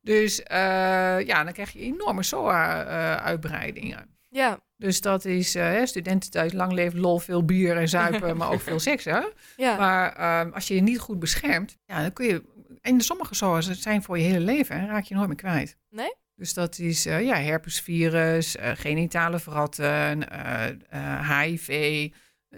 Dus eh, ja, dan krijg je enorme SOA-uitbreidingen. Ja, Dus dat is uh, studententijd, lang leven, lol, veel bier en zuipen, maar ook veel seks. Hè? ja, Maar uh, als je je niet goed beschermt, ja, dan kun je. En sommige SOA's zijn voor je hele leven en raak je nooit meer kwijt. Nee? Dus dat is uh, ja, herpesvirus, genitale verratten, HIV.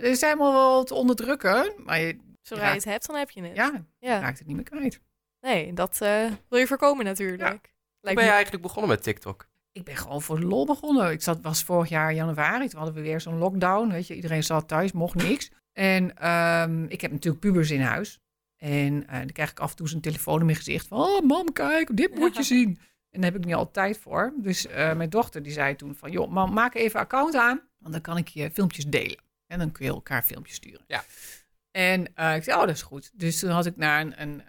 Dat zijn allemaal wel te onderdrukken. Maar je, zodra je het hebt, dan heb je het. Ja, ja. raakt het niet meer kwijt. Nee, dat uh, wil je voorkomen natuurlijk. Ja. Hoe ben je eigenlijk begonnen met TikTok? Ik ben gewoon voor de lol begonnen. Ik zat, was vorig jaar januari, toen hadden we weer zo'n lockdown. Weet je, iedereen zat thuis, mocht niks. En um, ik heb natuurlijk pubers in huis. En uh, dan krijg ik af en toe zo'n telefoon in mijn gezicht van... Oh, mam, kijk, dit moet je zien. En daar heb ik niet altijd tijd voor. Dus uh, mijn dochter die zei toen van... Joh, mam, maak even een account aan. Want dan kan ik je filmpjes delen. En dan kun je elkaar filmpjes sturen. Ja. En uh, ik zei, oh, dat is goed. Dus toen had ik na een... een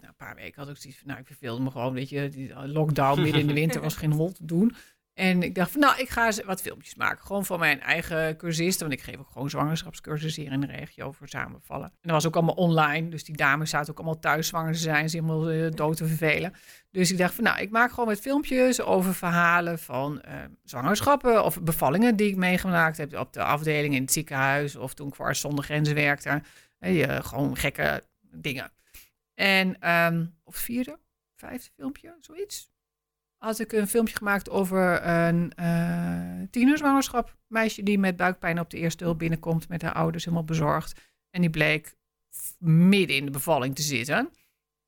na een paar weken had ik zoiets van, nou, ik verveelde me gewoon, weet je, die lockdown midden in de winter was geen hol te doen. En ik dacht van, nou, ik ga wat filmpjes maken. Gewoon van mijn eigen cursisten, want ik geef ook gewoon zwangerschapscursussen hier in de regio voor samenvallen. En dat was ook allemaal online, dus die dames zaten ook allemaal thuis zwanger te zijn, zich helemaal uh, dood te vervelen. Dus ik dacht van, nou, ik maak gewoon wat filmpjes over verhalen van uh, zwangerschappen of bevallingen die ik meegemaakt heb op de afdeling in het ziekenhuis of toen ik voor Zonder Grenzen werkte. Gewoon gekke dingen. En um, of het vierde, vijfde filmpje, zoiets. Had ik een filmpje gemaakt over een uh, tienerzwangerschap. Meisje die met buikpijn op de eerste hulp binnenkomt met haar ouders helemaal bezorgd. En die bleek midden in de bevalling te zitten.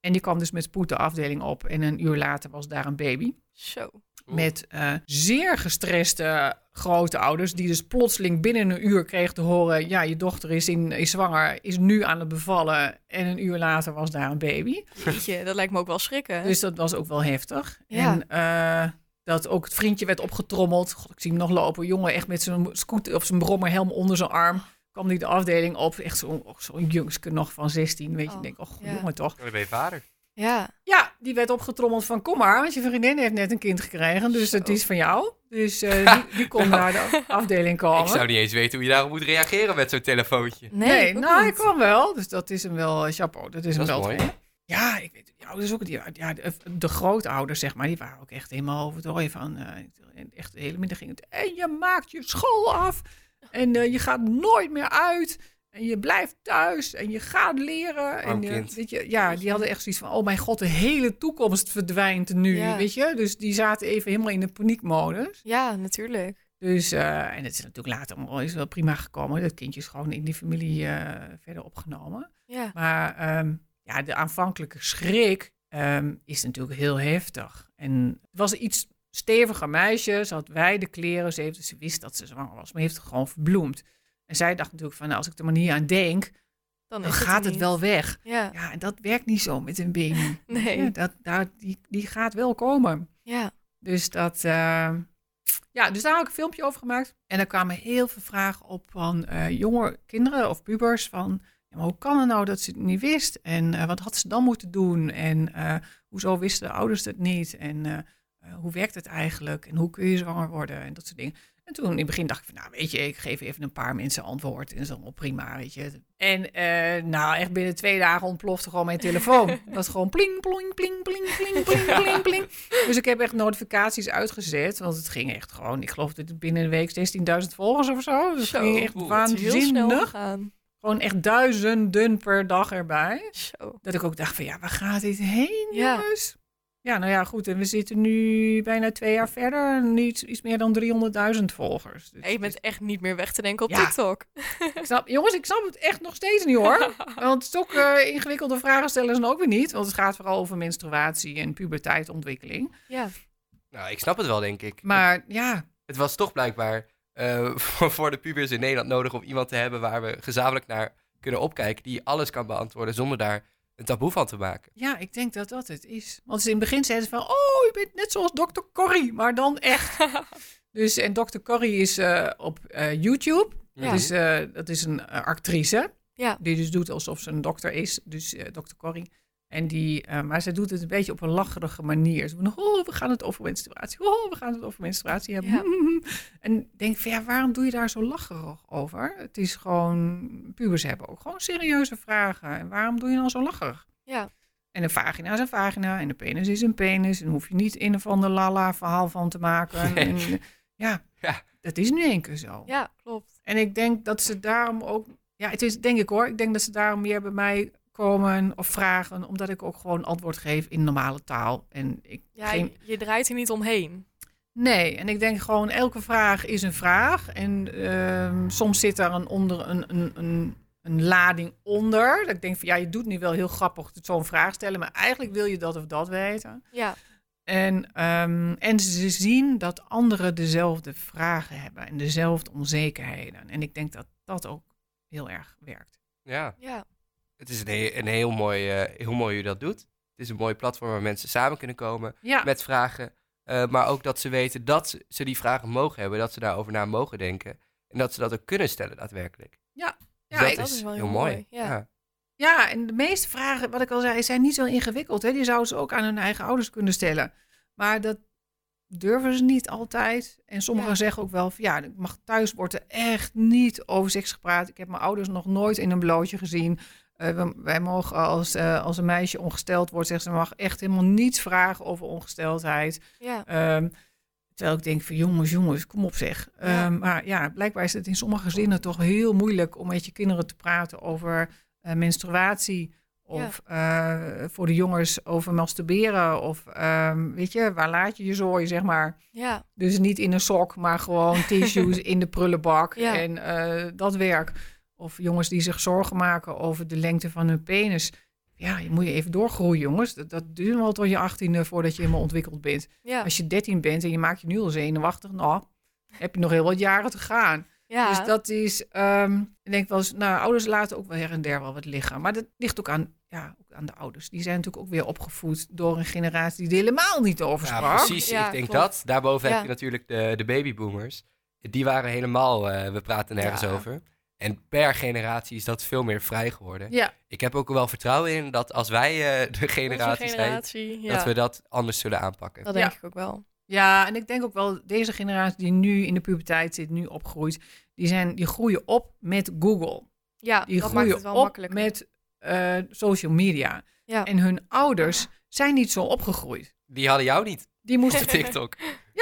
En die kwam dus met spoed de afdeling op. En een uur later was daar een baby. Zo. Met uh, zeer gestreste grote ouders, die dus plotseling binnen een uur kreeg te horen: ja, je dochter is, in, is zwanger, is nu aan het bevallen. En een uur later was daar een baby. Jeetje, dat lijkt me ook wel schrikken. Dus dat was ook wel heftig. Ja. En uh, dat ook het vriendje werd opgetrommeld. God, ik zie hem nog lopen. Jongen, echt met zijn scooter of zijn brommerhelm onder zijn arm. Kwam die de afdeling op. Echt zo'n zo jongske nog van 16. Weet je, Oh, denk, oh, ja. jongen toch. Dan ben je vader. Ja, Ja, die werd opgetrommeld van kom maar, want je vriendin heeft net een kind gekregen, dus Zo. het is van jou. Dus uh, die, die kon naar de afdeling komen. Ik zou niet eens weten hoe je daarop moet reageren met zo'n telefoontje. nee, nou, ik kwam wel. Dus dat is hem wel, uh, chapeau, dat is hem Dat wel. mooi. Ja, ik weet ja, dus ook die, ja, de, de grootouders, zeg maar, die waren ook echt helemaal over het rooien van, uh, echt de hele middag ging het, en je maakt je school af, en uh, je gaat nooit meer uit. En je blijft thuis en je gaat leren. Arm en je, kind. weet je, ja, die hadden echt zoiets van: oh mijn god, de hele toekomst verdwijnt nu. Ja. Weet je, dus die zaten even helemaal in de paniekmodus. Ja, natuurlijk. Dus, eh, en het is natuurlijk later allemaal is wel prima gekomen. Dat kindje is gewoon in die familie eh, verder opgenomen. Ja, Maar ehm, ja, de aanvankelijke schrik ehm, is natuurlijk heel heftig. En het was een iets steviger meisje. Ze had wijde kleren. Ze, heeft, ze wist dat ze zwanger was, maar heeft het gewoon verbloemd. En zij dacht natuurlijk van, nou, als ik er maar niet aan denk, dan, gaat het wel weg. Ja, Ja, en dat werkt niet zo met een baby. Nee. Ja, dat, daar, die, die gaat wel komen. ja, Dus dat, eh, ja, dus daar heb ik een filmpje over gemaakt. En er kwamen heel veel vragen op van eh, jonge kinderen of pubers van, ja, maar hoe kan het nou dat ze het niet wist? En eh, wat had ze dan moeten doen? En hoezo wisten de ouders het niet? En hoe werkt het eigenlijk? En hoe kun je zwanger worden? En dat soort dingen. En toen in het begin dacht ik van, nou weet je, ik geef even een paar mensen antwoord. En allemaal prima, weet je. En eh, nou, echt binnen twee dagen ontplofte gewoon mijn telefoon. Dat was gewoon pling, pling, pling, pling, pling, pling, pling, pling. Dus ik heb echt notificaties uitgezet. Want het ging echt gewoon, ik geloof dat het binnen een week 16.000 volgers of zo. Dus het Zo, ging echt waanzinnig. Gewoon echt duizenden per dag erbij. Zo. Dat ik ook dacht van, ja, waar gaat dit heen, Ja. jongens? Ja, nou ja, goed. En we zitten nu bijna twee jaar verder. en Iets, iets meer dan 300.000 volgers. Dus je bent echt niet meer weg te denken op Ja. TikTok. ik snap, jongens, ik snap het echt nog steeds niet hoor. Want stok eh, ingewikkelde vragen stellen ze dan ook weer niet. Want het gaat vooral over menstruatie en puberteitontwikkeling. Ja, Nou, ik snap het wel, denk ik. Maar ja, Het was toch blijkbaar eh, voor, voor de pubers in Nederland nodig om iemand te hebben waar we gezamenlijk naar kunnen opkijken. Die alles kan beantwoorden zonder daar een taboe van te maken. ja, ik denk dat dat het is. Want ze in het begin zeiden ze van, oh, je bent net zoals Dr. Corrie, maar dan echt. dus, en Dr. Corrie is eh, op eh, YouTube. Ja. Dus, eh, dat is een actrice. Ja. Die dus doet alsof ze een dokter is. Dus dokter Corrie. En die, eh, maar ze doet het een beetje op een lacherige manier. Ze van, oh, we gaan het over menstruatie. Oh, we gaan het over menstruatie hebben. Ja. En denk van, ja, waarom doe je daar zo lacherig over? Het is gewoon, pubers hebben ook gewoon serieuze vragen. En waarom doe je dan zo lacherig? ja, En een vagina is een vagina en een penis is een penis. En hoef je niet een of ander lala verhaal van te maken. Nee. En, eh, ja, Ja. dat is nu één keer zo. ja, klopt. En ik denk dat ze daarom ook, ja, het is denk ik hoor, ik denk dat ze daarom meer bij mij komen of vragen, omdat ik ook gewoon antwoord geef in normale taal. En ik Ja, geen, je, je draait er niet omheen. nee, en ik denk gewoon elke vraag is een vraag. En ehm, soms zit daar een, onder, een, een, een, een lading onder. Dat ik denk van ja, je doet nu wel heel grappig zo'n vraag stellen, maar eigenlijk wil je dat of dat weten. Ja, En, ehm, en ze zien dat anderen dezelfde vragen hebben en dezelfde onzekerheden. En ik denk dat dat ook heel erg werkt. Ja, ja, het is een, he- een heel, mooi, eh, heel mooi hoe je dat doet. Het is een mooi platform waar mensen samen kunnen komen Ja, met vragen. eh, maar ook dat ze weten dat ze- ze die vragen mogen hebben, dat ze daarover na mogen denken. En dat ze dat ook kunnen stellen daadwerkelijk. Ja, Dus ja, dat, ik- dat is, wel heel heel mooi. mooi, ja. Ja. ja, en de meeste vragen, wat ik al zei, zijn niet zo ingewikkeld. Hè? Die zouden ze ook aan hun eigen ouders kunnen stellen. Maar dat durven ze niet altijd. En sommigen Ja. zeggen ook wel van ja, ik mag thuis wordt er echt niet over seks gepraat. Ik heb mijn ouders nog nooit in een blootje gezien. Eh, wij mogen als, eh, als een meisje ongesteld wordt, zeggen ze mag echt helemaal niets vragen over ongesteldheid. ja, Ehm, terwijl ik denk van jongens, jongens, kom op zeg. Ja. Ehm, maar ja, blijkbaar is het in sommige gezinnen toch heel moeilijk om met je kinderen te praten over eh, menstruatie. Of voor de jongens over masturberen. Of ehm, weet je, waar laat je je zooi, zeg maar. ja, Dus niet in een sok, maar gewoon tissues in de prullenbak. En dat werk. Of jongens die zich zorgen maken over de lengte van hun penis. Ja, je moet je even doorgroeien, jongens. Dat, dat duurt wel tot je achttiende voordat je helemaal ontwikkeld bent. ja, Als je 13 bent en je maakt je nu al zenuwachtig, nou, heb je nog heel wat jaren te gaan. ja. Dus dat is, ehm, ik denk wel eens, nou, ouders laten ook wel her en der wel wat liggen. Maar dat ligt ook aan, ja, ook aan de ouders. Die zijn natuurlijk ook weer opgevoed door een generatie die er helemaal niet over Ja, sprak. precies. Ja, ik denk klopt. dat. Daarboven Ja. heb je natuurlijk de, de babyboomers. Die waren helemaal, eh, we praten nergens Ja. over. En per generatie is dat veel meer vrij geworden. Ja, Ik heb ook wel vertrouwen in dat als wij eh, de generatie zijn, generatie, ja. dat we dat anders zullen aanpakken. Dat denk Ja. ik ook wel. ja, en ik denk ook wel, deze generatie die nu in de puberteit zit, nu opgroeit, die, zijn, die groeien op met Google. Ja, Die dat maakt groeien het wel op makkelijker. met eh, social media. Ja. En hun ouders zijn niet zo opgegroeid. Die hadden jou niet Die moesten op TikTok.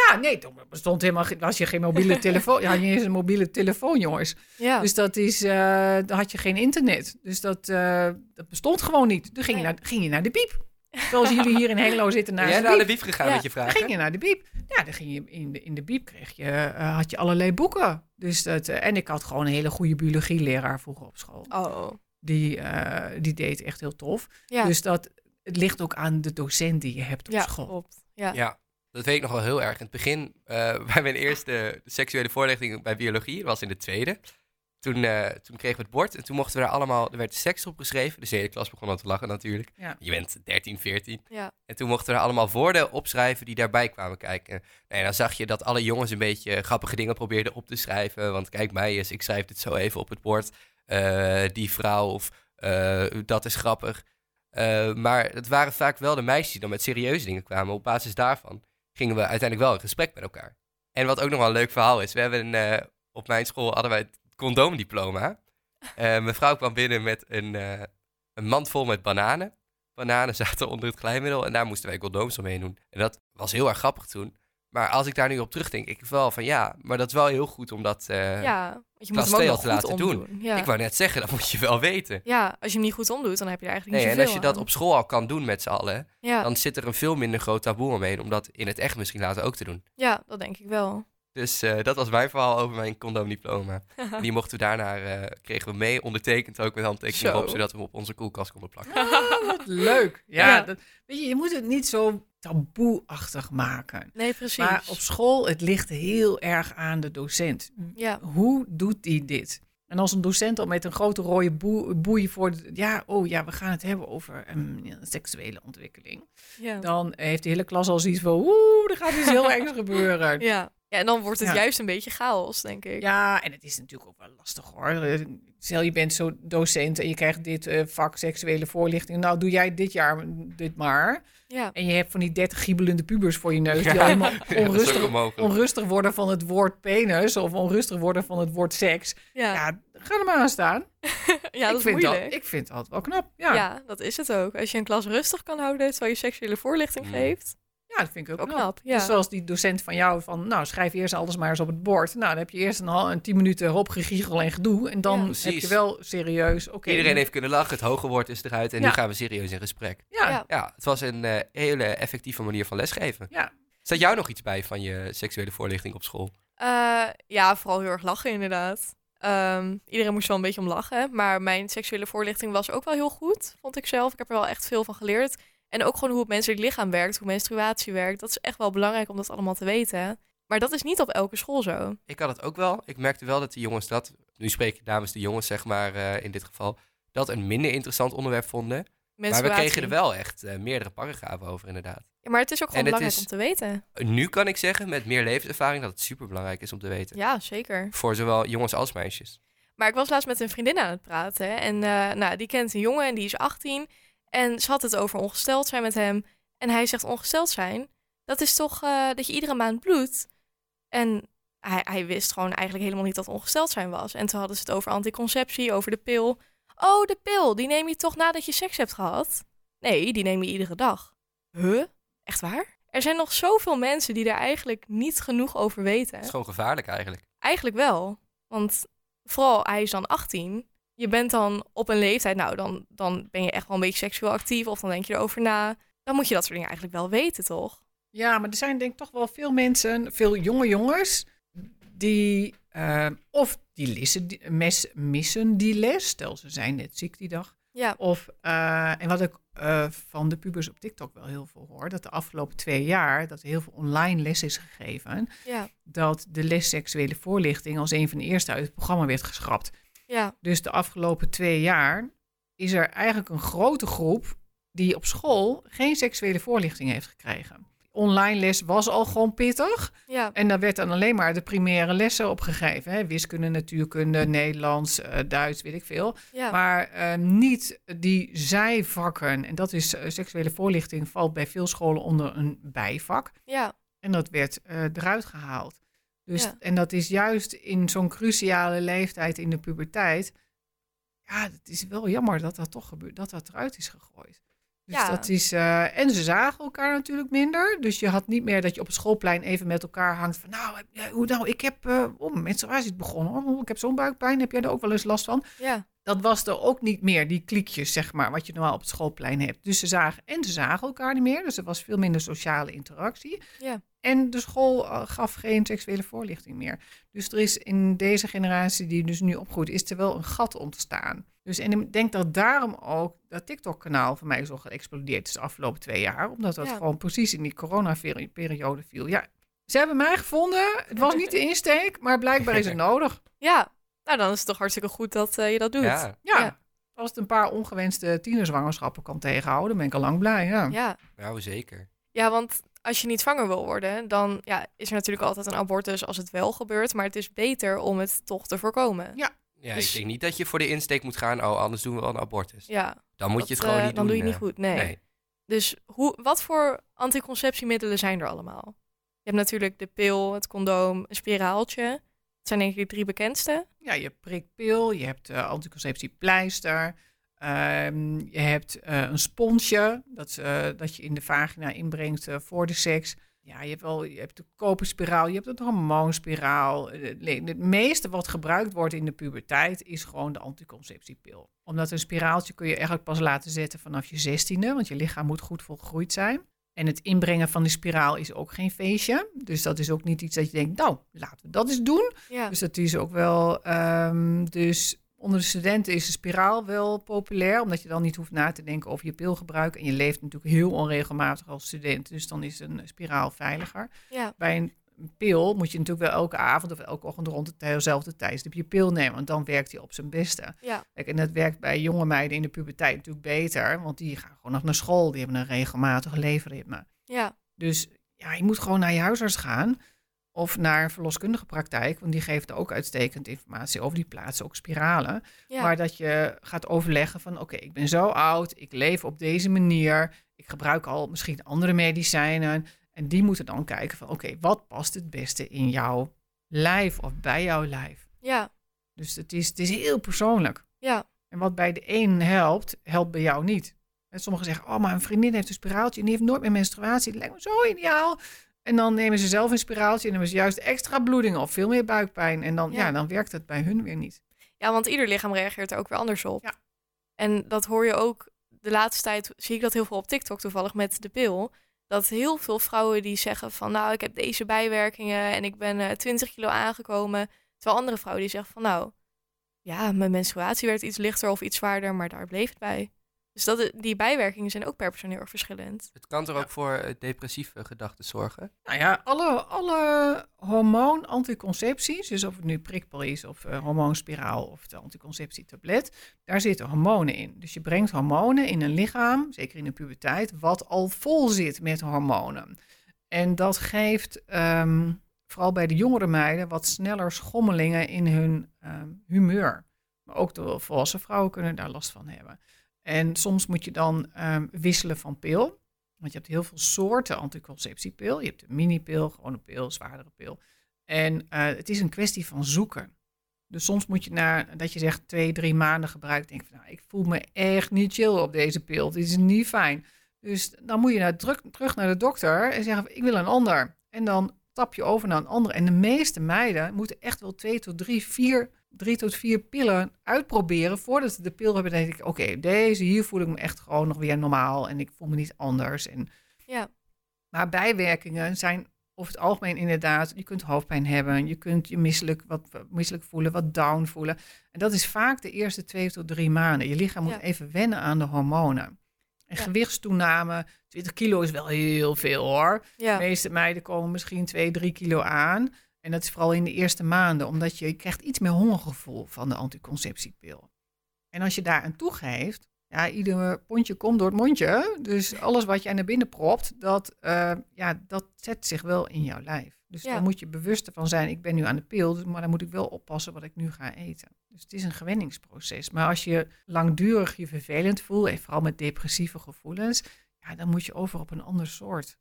Ja, nee, toen bestond helemaal, geen- was je geen mobiele telefoon. Ja, je eens een mobiele telefoon, jongens. Ja. Dus dat is, eh, dan had je geen internet. Dus dat, eh, dat bestond gewoon niet. Toen ging je, naar, ging je naar de biep. Zoals jullie hier in Hengelo zitten naar jij de naar de biep. gegaan Ja. met je Dan vragen? ging je naar de biep. Ja, dan ging je in de, in de biep kreeg je, eh, had je allerlei boeken. Dus dat, en ik had gewoon een hele goede biologieleraar vroeger op school. Oh, Die, eh, die deed echt heel tof. ja. Dus dat, het ligt ook aan de docent die je hebt op ja, school. klopt. Ja. Ja, dat weet ik nog wel heel erg. In het begin, eh, bij mijn eerste seksuele voorlichting bij biologie, dat was in de tweede. Toen, eh, toen kregen we het bord en toen mochten we daar allemaal, er werd seks op geschreven. Dus de hele klas begon al te lachen natuurlijk. Ja. Je bent 13, 14. Ja. En toen mochten we er allemaal woorden opschrijven die daarbij kwamen kijken. En dan zag je dat alle jongens een beetje grappige dingen probeerden op te schrijven. Want kijk mij eens, ik schrijf dit zo even op het bord. Eh, die vrouw of eh, dat is grappig. Eh, maar het waren vaak wel de meisjes die dan met serieuze dingen kwamen. Op basis daarvan gingen we uiteindelijk wel in gesprek met elkaar. En wat ook nog wel een leuk verhaal is. We hebben een, eh, op mijn school hadden wij het condoomdiploma. Eh mevrouw kwam binnen met een, eh, een mand vol met bananen. Bananen zaten onder het glijmiddel en daar moesten wij condooms omheen doen. En dat was heel erg grappig toen. Maar als ik daar nu op terugdenk, ik wel van ja, maar dat is wel heel goed om dat... eh, ja, want je moet hem ook te laten omdoen. Ja. Ik wou net zeggen, dat moet je wel weten. ja, als je hem niet goed omdoet, dan heb je er eigenlijk Nee, niet en als je dat op school al kan doen met z'n allen, Ja, dan zit er een veel minder groot taboe omheen om dat in het echt misschien later ook te doen. ja, dat denk ik wel. Dus eh, dat was mijn verhaal over mijn condoomdiploma. En die mochten we daarna, eh, kregen we mee, ondertekend ook met handtekeningen Zo. erop, zodat we hem op onze koelkast konden plakken. Ah, wat leuk. Ja, Ja. Dat, weet je, je moet het niet zo taboeachtig maken. Nee, precies. Maar op school, het ligt heel erg aan de docent. Ja, Hoe doet die dit? En als een docent al met een grote rode boe- boei voor... de- ja, oh ja, we gaan het hebben over ja, seksuele ontwikkeling. ja. Dan heeft de hele klas al zoiets van... Oeh, er gaat iets heel ergs gebeuren. ja. Ja, en dan wordt het Ja. juist een beetje chaos, denk ik. Ja, en het is natuurlijk ook wel lastig hoor. Eh, Stel je bent zo docent en je krijgt dit eh, vak seksuele voorlichting. Nou, doe jij dit jaar dit maar. Ja, En je hebt van die 30 giebelende pubers voor je neus die Ja. allemaal dat is onrustig, onrustig worden van het woord penis of onrustig worden van het woord seks. ja. Ja, ga er maar aan staan. ja, dat ik is vind moeilijk. Dat, ik vind dat wel knap. Ja, dat is het ook. Als je een klas rustig kan houden terwijl je seksuele voorlichting Mm. Geeft. dat vind ik ook Ook knap. knap, ja. Dus zoals die docent van jou van, nou schrijf eerst alles maar eens op het bord. Nou, dan heb je eerst een, hal- een tien minuten hopgegiegel en gedoe. En dan Ja. heb je wel serieus, oké. Iedereen nu- heeft kunnen lachen, het hoge woord is eruit en Ja. nu gaan we serieus in gesprek. Ja, Ja. Ja, het was een eh, hele effectieve manier van lesgeven. Ja. Staat jou nog iets bij van je seksuele voorlichting op school? Eh, ja, vooral heel erg lachen inderdaad. Ehm, iedereen moest wel een beetje om lachen. Maar mijn seksuele voorlichting was ook wel heel goed, vond ik zelf. Ik heb er wel echt veel van geleerd. En ook gewoon hoe het menselijk lichaam werkt, hoe menstruatie werkt. Dat is echt wel belangrijk om dat allemaal te weten. Maar dat is niet op elke school zo. Ik had het ook wel. Ik merkte wel dat de jongens dat, nu spreek ik namens de jongens zeg maar eh, in dit geval, dat een minder interessant onderwerp vonden. Maar we kregen er wel echt eh, meerdere paragrafen over inderdaad. Ja, maar het is ook gewoon En belangrijk is- om te weten. Nu kan ik zeggen, met meer levenservaring, dat het super belangrijk is om te weten. Ja, zeker. Voor zowel jongens als meisjes. Maar ik was laatst met een vriendin aan het praten. En eh, nou, die kent een jongen en die is 18. En ze had het over ongesteld zijn met hem. En hij zegt ongesteld zijn, dat is toch eh, dat je iedere maand bloedt. En hij, hij wist gewoon eigenlijk helemaal niet dat ongesteld zijn was. En toen hadden ze het over anticonceptie, over de pil. Oh, de pil, die neem je toch nadat je seks hebt gehad? Nee, die neem je iedere dag. Huh? Echt waar? Er zijn nog zoveel mensen die daar eigenlijk niet genoeg over weten. Het is gewoon gevaarlijk eigenlijk. Eigenlijk wel. Want vooral hij is dan 18. Je bent dan op een leeftijd, nou dan, dan ben je echt wel een beetje seksueel actief of dan denk je erover na. Dan moet je dat soort dingen eigenlijk wel weten, toch? Ja, maar er zijn denk ik toch wel veel mensen, veel jonge jongens, die eh, of die lissen, die, mes, missen die les. Stel, ze zijn net ziek die dag. Ja, Of, eh, en wat ik eh, van de pubers op TikTok wel heel veel hoor, dat de afgelopen twee jaar, dat er heel veel online les is gegeven, ja, dat de les seksuele voorlichting als een van de eerste uit het programma werd geschrapt. Ja, Dus de afgelopen twee jaar is er eigenlijk een grote groep die op school geen seksuele voorlichting heeft gekregen. Online les was al gewoon pittig. ja, En daar werd dan alleen maar de primaire lessen op gegeven. Hè? Wiskunde, natuurkunde, Nederlands, eh, Duits, weet ik veel. ja. Maar eh, niet die zijvakken. En dat is eh, seksuele voorlichting valt bij veel scholen onder een bijvak. ja. En dat werd eh, eruit gehaald. Dus, Ja. En dat is juist in zo'n cruciale leeftijd in de puberteit. Ja, het is wel jammer dat dat toch gebeurt, dat dat eruit is gegooid. Dus Ja. dat is, eh, en ze zagen elkaar natuurlijk minder. Dus je had niet meer dat je op het schoolplein even met elkaar hangt van, nou, hoe nou, ik heb, eh oh, menstruatie is begonnen. Oh, ik heb zo'n buikpijn. Heb jij er ook wel eens last van? Ja, Dat was er ook niet meer, die kliekjes, zeg maar, wat je normaal op het schoolplein hebt. Dus ze zagen, en ze zagen elkaar niet meer. Dus er was veel minder sociale interactie. Ja. En de school eh, gaf geen seksuele voorlichting meer. Dus er is in deze generatie die dus nu opgroeit, is er wel een gat ontstaan. Dus en ik denk dat daarom ook dat TikTok-kanaal voor mij zo geëxplodeerd is de afgelopen twee jaar. Omdat dat Ja. gewoon precies in die corona-periode viel. Ja, ze hebben mij gevonden. Het was niet de insteek, maar blijkbaar is het nodig. ja. Nou, dan is het toch hartstikke goed dat eh, je dat doet. Ja, Ja. Ja. Als het een paar ongewenste tienerzwangerschappen kan tegenhouden, ben ik al lang blij. Ja. ja. nou zeker. Ja, want als je niet zwanger wil worden, dan ja, is er natuurlijk altijd een abortus als het wel gebeurt. Maar het is beter om het toch te voorkomen. Ja. Ja, Dus- ik denk niet dat je voor de insteek moet gaan, oh, anders doen we wel een abortus. Ja, Dan moet dat, je het gewoon eh, niet dan doen. doe je het niet eh. goed. Nee. Nee. Dus hoe, wat voor anticonceptiemiddelen zijn er allemaal? Je hebt natuurlijk de pil, het condoom, een spiraaltje. Dat zijn denk ik de drie bekendste. Ja, je hebt prikpil, je hebt eh, anticonceptiepleister, ehm, je hebt eh, een sponsje dat, eh, dat je in de vagina inbrengt voor de seks. Ja, je hebt, wel, je hebt de koperspiraal, je hebt het hormoonspiraal. Het meeste wat gebruikt wordt in de puberteit is gewoon de anticonceptiepil. Omdat een spiraaltje kun je eigenlijk pas laten zetten vanaf je zestiende, want je lichaam moet goed volgroeid zijn. En het inbrengen van die spiraal is ook geen feestje. Dus dat is ook niet iets dat je denkt, nou, laten we dat eens doen. Ja, Dus dat is ook wel. ehm, dus onder de studenten is de spiraal wel populair, omdat je dan niet hoeft na te denken over je pilgebruik. En je leeft natuurlijk heel onregelmatig als student, dus dan is een spiraal veiliger. ja, Bij een pil moet je natuurlijk wel elke avond of elke ochtend rond dezelfde tijdstip je pil nemen, want dan werkt hij op zijn beste. ja, Kijk, en dat werkt bij jonge meiden in de puberteit natuurlijk beter, want die gaan gewoon nog naar school, die hebben een regelmatig leefritme. ja, Dus ja, je moet gewoon naar je huisarts gaan. Of naar een verloskundige praktijk. Want die geeft ook uitstekend informatie over die plaatsen, ook spiralen. ja. Maar dat je gaat overleggen van oké, ik ben zo oud. Ik leef op deze manier. Ik gebruik al misschien andere medicijnen. En die moeten dan kijken van oké, wat past het beste in jouw lijf of bij jouw lijf. ja, Dus het is, het is heel persoonlijk. ja, En wat bij de een helpt, helpt bij jou niet. En sommigen zeggen, oh, maar een vriendin heeft een spiraaltje en die heeft nooit meer menstruatie. Dat lijkt me zo ideaal. En dan nemen ze zelf een spiraaltje en dan hebben ze juist extra bloeding of veel meer buikpijn. En dan, Ja. ja. dan werkt het bij hun weer niet. ja, want ieder lichaam reageert er ook weer anders op. Ja. En dat hoor je ook de laatste tijd, zie ik dat heel veel op TikTok toevallig met de pil. Dat heel veel vrouwen die zeggen van nou, ik heb deze bijwerkingen en ik ben eh 20 kilo aangekomen. Terwijl andere vrouwen die zeggen van nou, ja, mijn menstruatie werd iets lichter of iets zwaarder, maar daar bleef het bij. Dus dat, die bijwerkingen zijn ook per persoon heel erg verschillend. Het kan er ook voor eh, depressieve gedachten zorgen. Nou ja, alle, alle hormoon-anticoncepties, dus of het nu prikpil is of eh, hormoonspiraal of de anticonceptietablet, daar zitten hormonen in. Dus je brengt hormonen in een lichaam, zeker in de puberteit, wat al vol zit met hormonen. En dat geeft ehm, vooral bij de jongere meiden wat sneller schommelingen in hun ehm, humeur. Maar ook de volwassen vrouwen kunnen daar last van hebben. En soms moet je dan ehm, wisselen van pil. Want je hebt heel veel soorten anticonceptiepil. Je hebt een minipil, gewone pil, zwaardere pil. En eh, het is een kwestie van zoeken. Dus soms moet je na dat je zegt twee, drie maanden gebruikt, denk van nou, ik voel me echt niet chill op deze pil. Dit is niet fijn. Dus dan moet je naar, terug, naar de dokter en zeggen, ik wil een ander. En dan tap je over naar een ander. En de meeste meiden moeten echt wel twee tot drie, vier, drie tot vier pillen uitproberen voordat ze de pil hebben. Dan denk ik, oké, deze hier voel ik me echt gewoon nog weer normaal en ik voel me niet anders. En, Ja, maar bijwerkingen zijn over het algemeen inderdaad, je kunt hoofdpijn hebben, je kunt je misselijk, wat misselijk voelen, wat down voelen. En dat is vaak de eerste twee tot drie maanden. Je lichaam moet Ja. even wennen aan de hormonen. En Ja. gewichtstoename, 20 kilo is wel heel veel hoor. ja, De meeste meiden komen misschien 2, 3 kilo aan. En dat is vooral in de eerste maanden, omdat je, je krijgt iets meer hongergevoel van de anticonceptiepil. En als je daar aan toegeeft, ja, ieder pondje komt door het mondje. Dus alles wat jij naar binnen propt, dat, eh, ja, dat zet zich wel in jouw lijf. Dus Ja. daar moet je bewust van zijn, ik ben nu aan de pil, dus- maar dan moet ik wel oppassen wat ik nu ga eten. Dus het is een gewenningsproces. Maar als je langdurig je vervelend voelt, en vooral met depressieve gevoelens, ja, dan moet je over op een ander soort.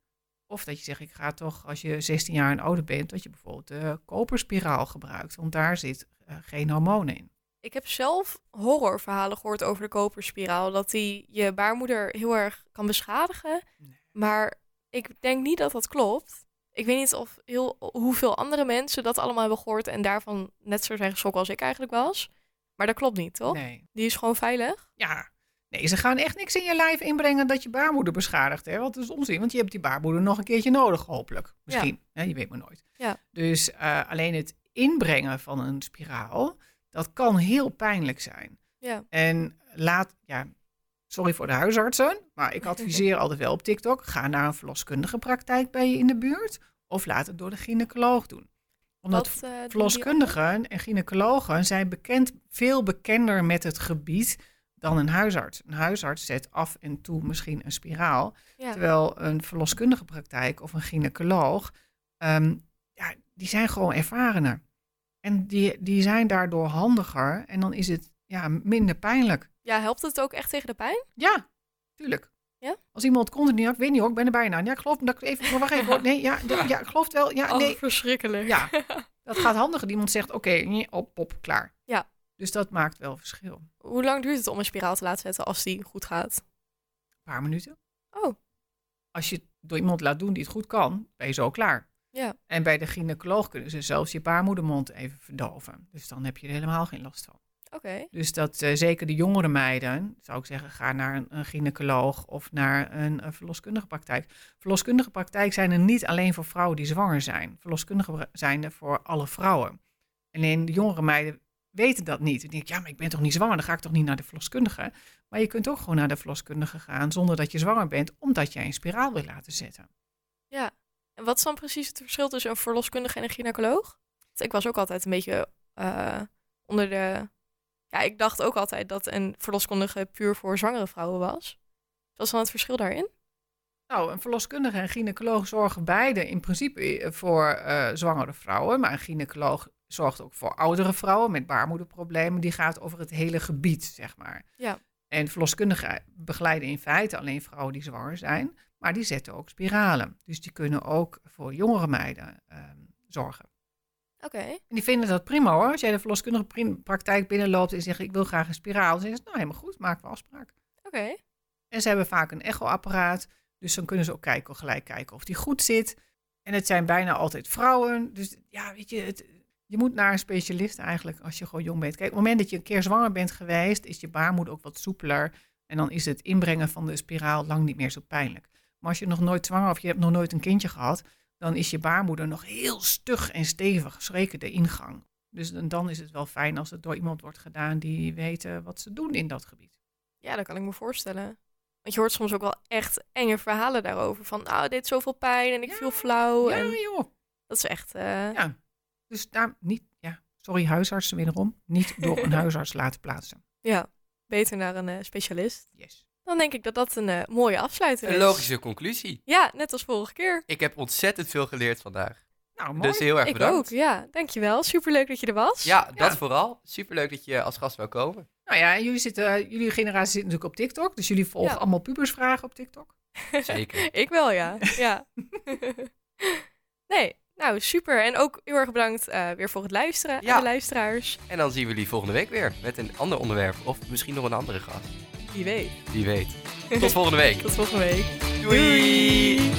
Of dat je zegt, ik ga toch, als je 16 jaar en ouder bent, dat je bijvoorbeeld de koperspiraal gebruikt. Want daar zit eh, geen hormoon in. ik heb zelf horrorverhalen gehoord over de koperspiraal. Dat die je baarmoeder heel erg kan beschadigen. Nee. Maar ik denk niet dat dat klopt. Ik weet niet of heel, hoeveel andere mensen dat allemaal hebben gehoord en daarvan net zo zijn geschrokken als ik eigenlijk was. Maar dat klopt niet, toch? Nee. Die is gewoon veilig. Ja. Nee, ze gaan echt niks in je lijf inbrengen dat je baarmoeder beschadigt. Hè? Want dat is onzin, want je hebt die baarmoeder nog een keertje nodig, hopelijk. Misschien. Hè? Je weet maar nooit. Ja. Dus eh, alleen het inbrengen van een spiraal, dat kan heel pijnlijk zijn. Ja. En laat, ja, sorry voor de huisartsen, maar ik adviseer altijd wel op TikTok: ga naar een verloskundige praktijk bij je in de buurt of laat het door de gynaecoloog doen. Omdat Wat, eh, verloskundigen en gynaecologen zijn bekend, veel bekender met het gebied dan een huisarts. Een huisarts zet af en toe misschien een spiraal, Ja. terwijl een verloskundige praktijk of een gynaecoloog, ehm, ja, die zijn gewoon ervarener. En die, die zijn daardoor handiger en dan is het ja, minder pijnlijk. Ja, helpt het ook echt tegen de pijn? Ja, tuurlijk. Ja? Als iemand continu, ja, ik weet niet hoor, ik ben er bijna. Ja, ik geloof dat ik even, maar wacht even. hoor. Nee, ja, ja, ja, ik geloof het wel. Ja, Oh, nee. verschrikkelijk. Ja, dat gaat handiger. Iemand zegt, oké, op, pop, klaar. Ja. Dus dat maakt wel verschil. Een Hoe lang duurt het om een spiraal te laten zetten als die goed gaat? paar minuten. Oh, Als je het door iemand laat doen die het goed kan, ben je zo klaar. ja. En bij de gynaecoloog kunnen ze zelfs je baarmoedermond even verdoven. Dus dan heb je er helemaal geen last van. Oké. Dus dat eh, zeker de jongere meiden, zou ik zeggen, ga naar een, een gynaecoloog of naar een, eh, verloskundige praktijk. Verloskundige praktijk zijn er niet alleen voor vrouwen die zwanger zijn. Verloskundige bra- zijn er voor alle vrouwen. Alleen de jongere meiden weten dat niet. Die denken, ja, maar ik ben toch niet zwanger, dan ga ik toch niet naar de verloskundige. Maar je kunt ook gewoon naar de verloskundige gaan zonder dat je zwanger bent, omdat jij een spiraal wil laten zetten. Ja. En wat is dan precies het verschil tussen een verloskundige en een gynaecoloog? Want ik was ook altijd een beetje eh, onder de... Ja, ik dacht ook altijd dat een verloskundige puur voor zwangere vrouwen was. Wat is dan het verschil daarin? Nou, een verloskundige en gynaecoloog zorgen beide in principe eh, voor eh, zwangere vrouwen. Maar een gynaecoloog zorgt ook voor oudere vrouwen met baarmoederproblemen. Die gaat over het hele gebied, zeg maar. Ja. En verloskundigen begeleiden in feite alleen vrouwen die zwanger zijn. Maar die zetten ook spiralen. Dus die kunnen ook voor jongere meiden ehm, zorgen. Oké. En die vinden dat prima hoor. Als jij de verloskundige praktijk binnenloopt en zegt ik wil graag een spiraal. Dan zeggen ze nou helemaal goed, maken we afspraak. Oké. En ze hebben vaak een echoapparaat. Dus dan kunnen ze ook kijken, gelijk kijken of die goed zit. En het zijn bijna altijd vrouwen. Dus ja, weet je, het, je moet naar een specialist eigenlijk als je gewoon jong bent. Kijk, op het moment dat je een keer zwanger bent geweest, is je baarmoeder ook wat soepeler. En dan is het inbrengen van de spiraal lang niet meer zo pijnlijk. Maar als je nog nooit zwanger of je hebt nog nooit een kindje gehad, dan is je baarmoeder nog heel stug en stevig, zeker de ingang. Dus dan- is het wel fijn als het door iemand wordt gedaan die weet wat ze doen in dat gebied. Ja, dat kan ik me voorstellen. Want je hoort soms ook wel echt enge verhalen daarover. Van, nou, dit deed zoveel pijn en ik Ja, viel flauw. Ja, En joh. dat is echt... eh, Ja, dus daar niet, ja, sorry huisartsen wederom, niet door een huisarts laten plaatsen. ja, beter naar een eh, specialist. Yes. Dan denk ik dat dat een eh, mooie afsluiter is. Een logische conclusie. Ja, net als vorige keer. Ik heb ontzettend veel geleerd vandaag. Nou, mooi. Dus heel erg Ik bedankt. ook, ja. Dankjewel. Superleuk dat je er was. Ja, dat Ja. vooral. Superleuk dat je als gast wil komen. Nou ja, jullie, zitten, jullie generatie zit natuurlijk op TikTok, dus jullie volgen Ja. allemaal pubersvragen op TikTok. Zeker. Ik wel, ja. ja. nee, nou super. En ook heel erg bedankt eh, weer voor het luisteren Ja. aan de luisteraars. En dan zien we jullie volgende week weer met een ander onderwerp. Of misschien nog een andere gast. Wie weet. Wie weet. Tot volgende week. Tot volgende week. Doei.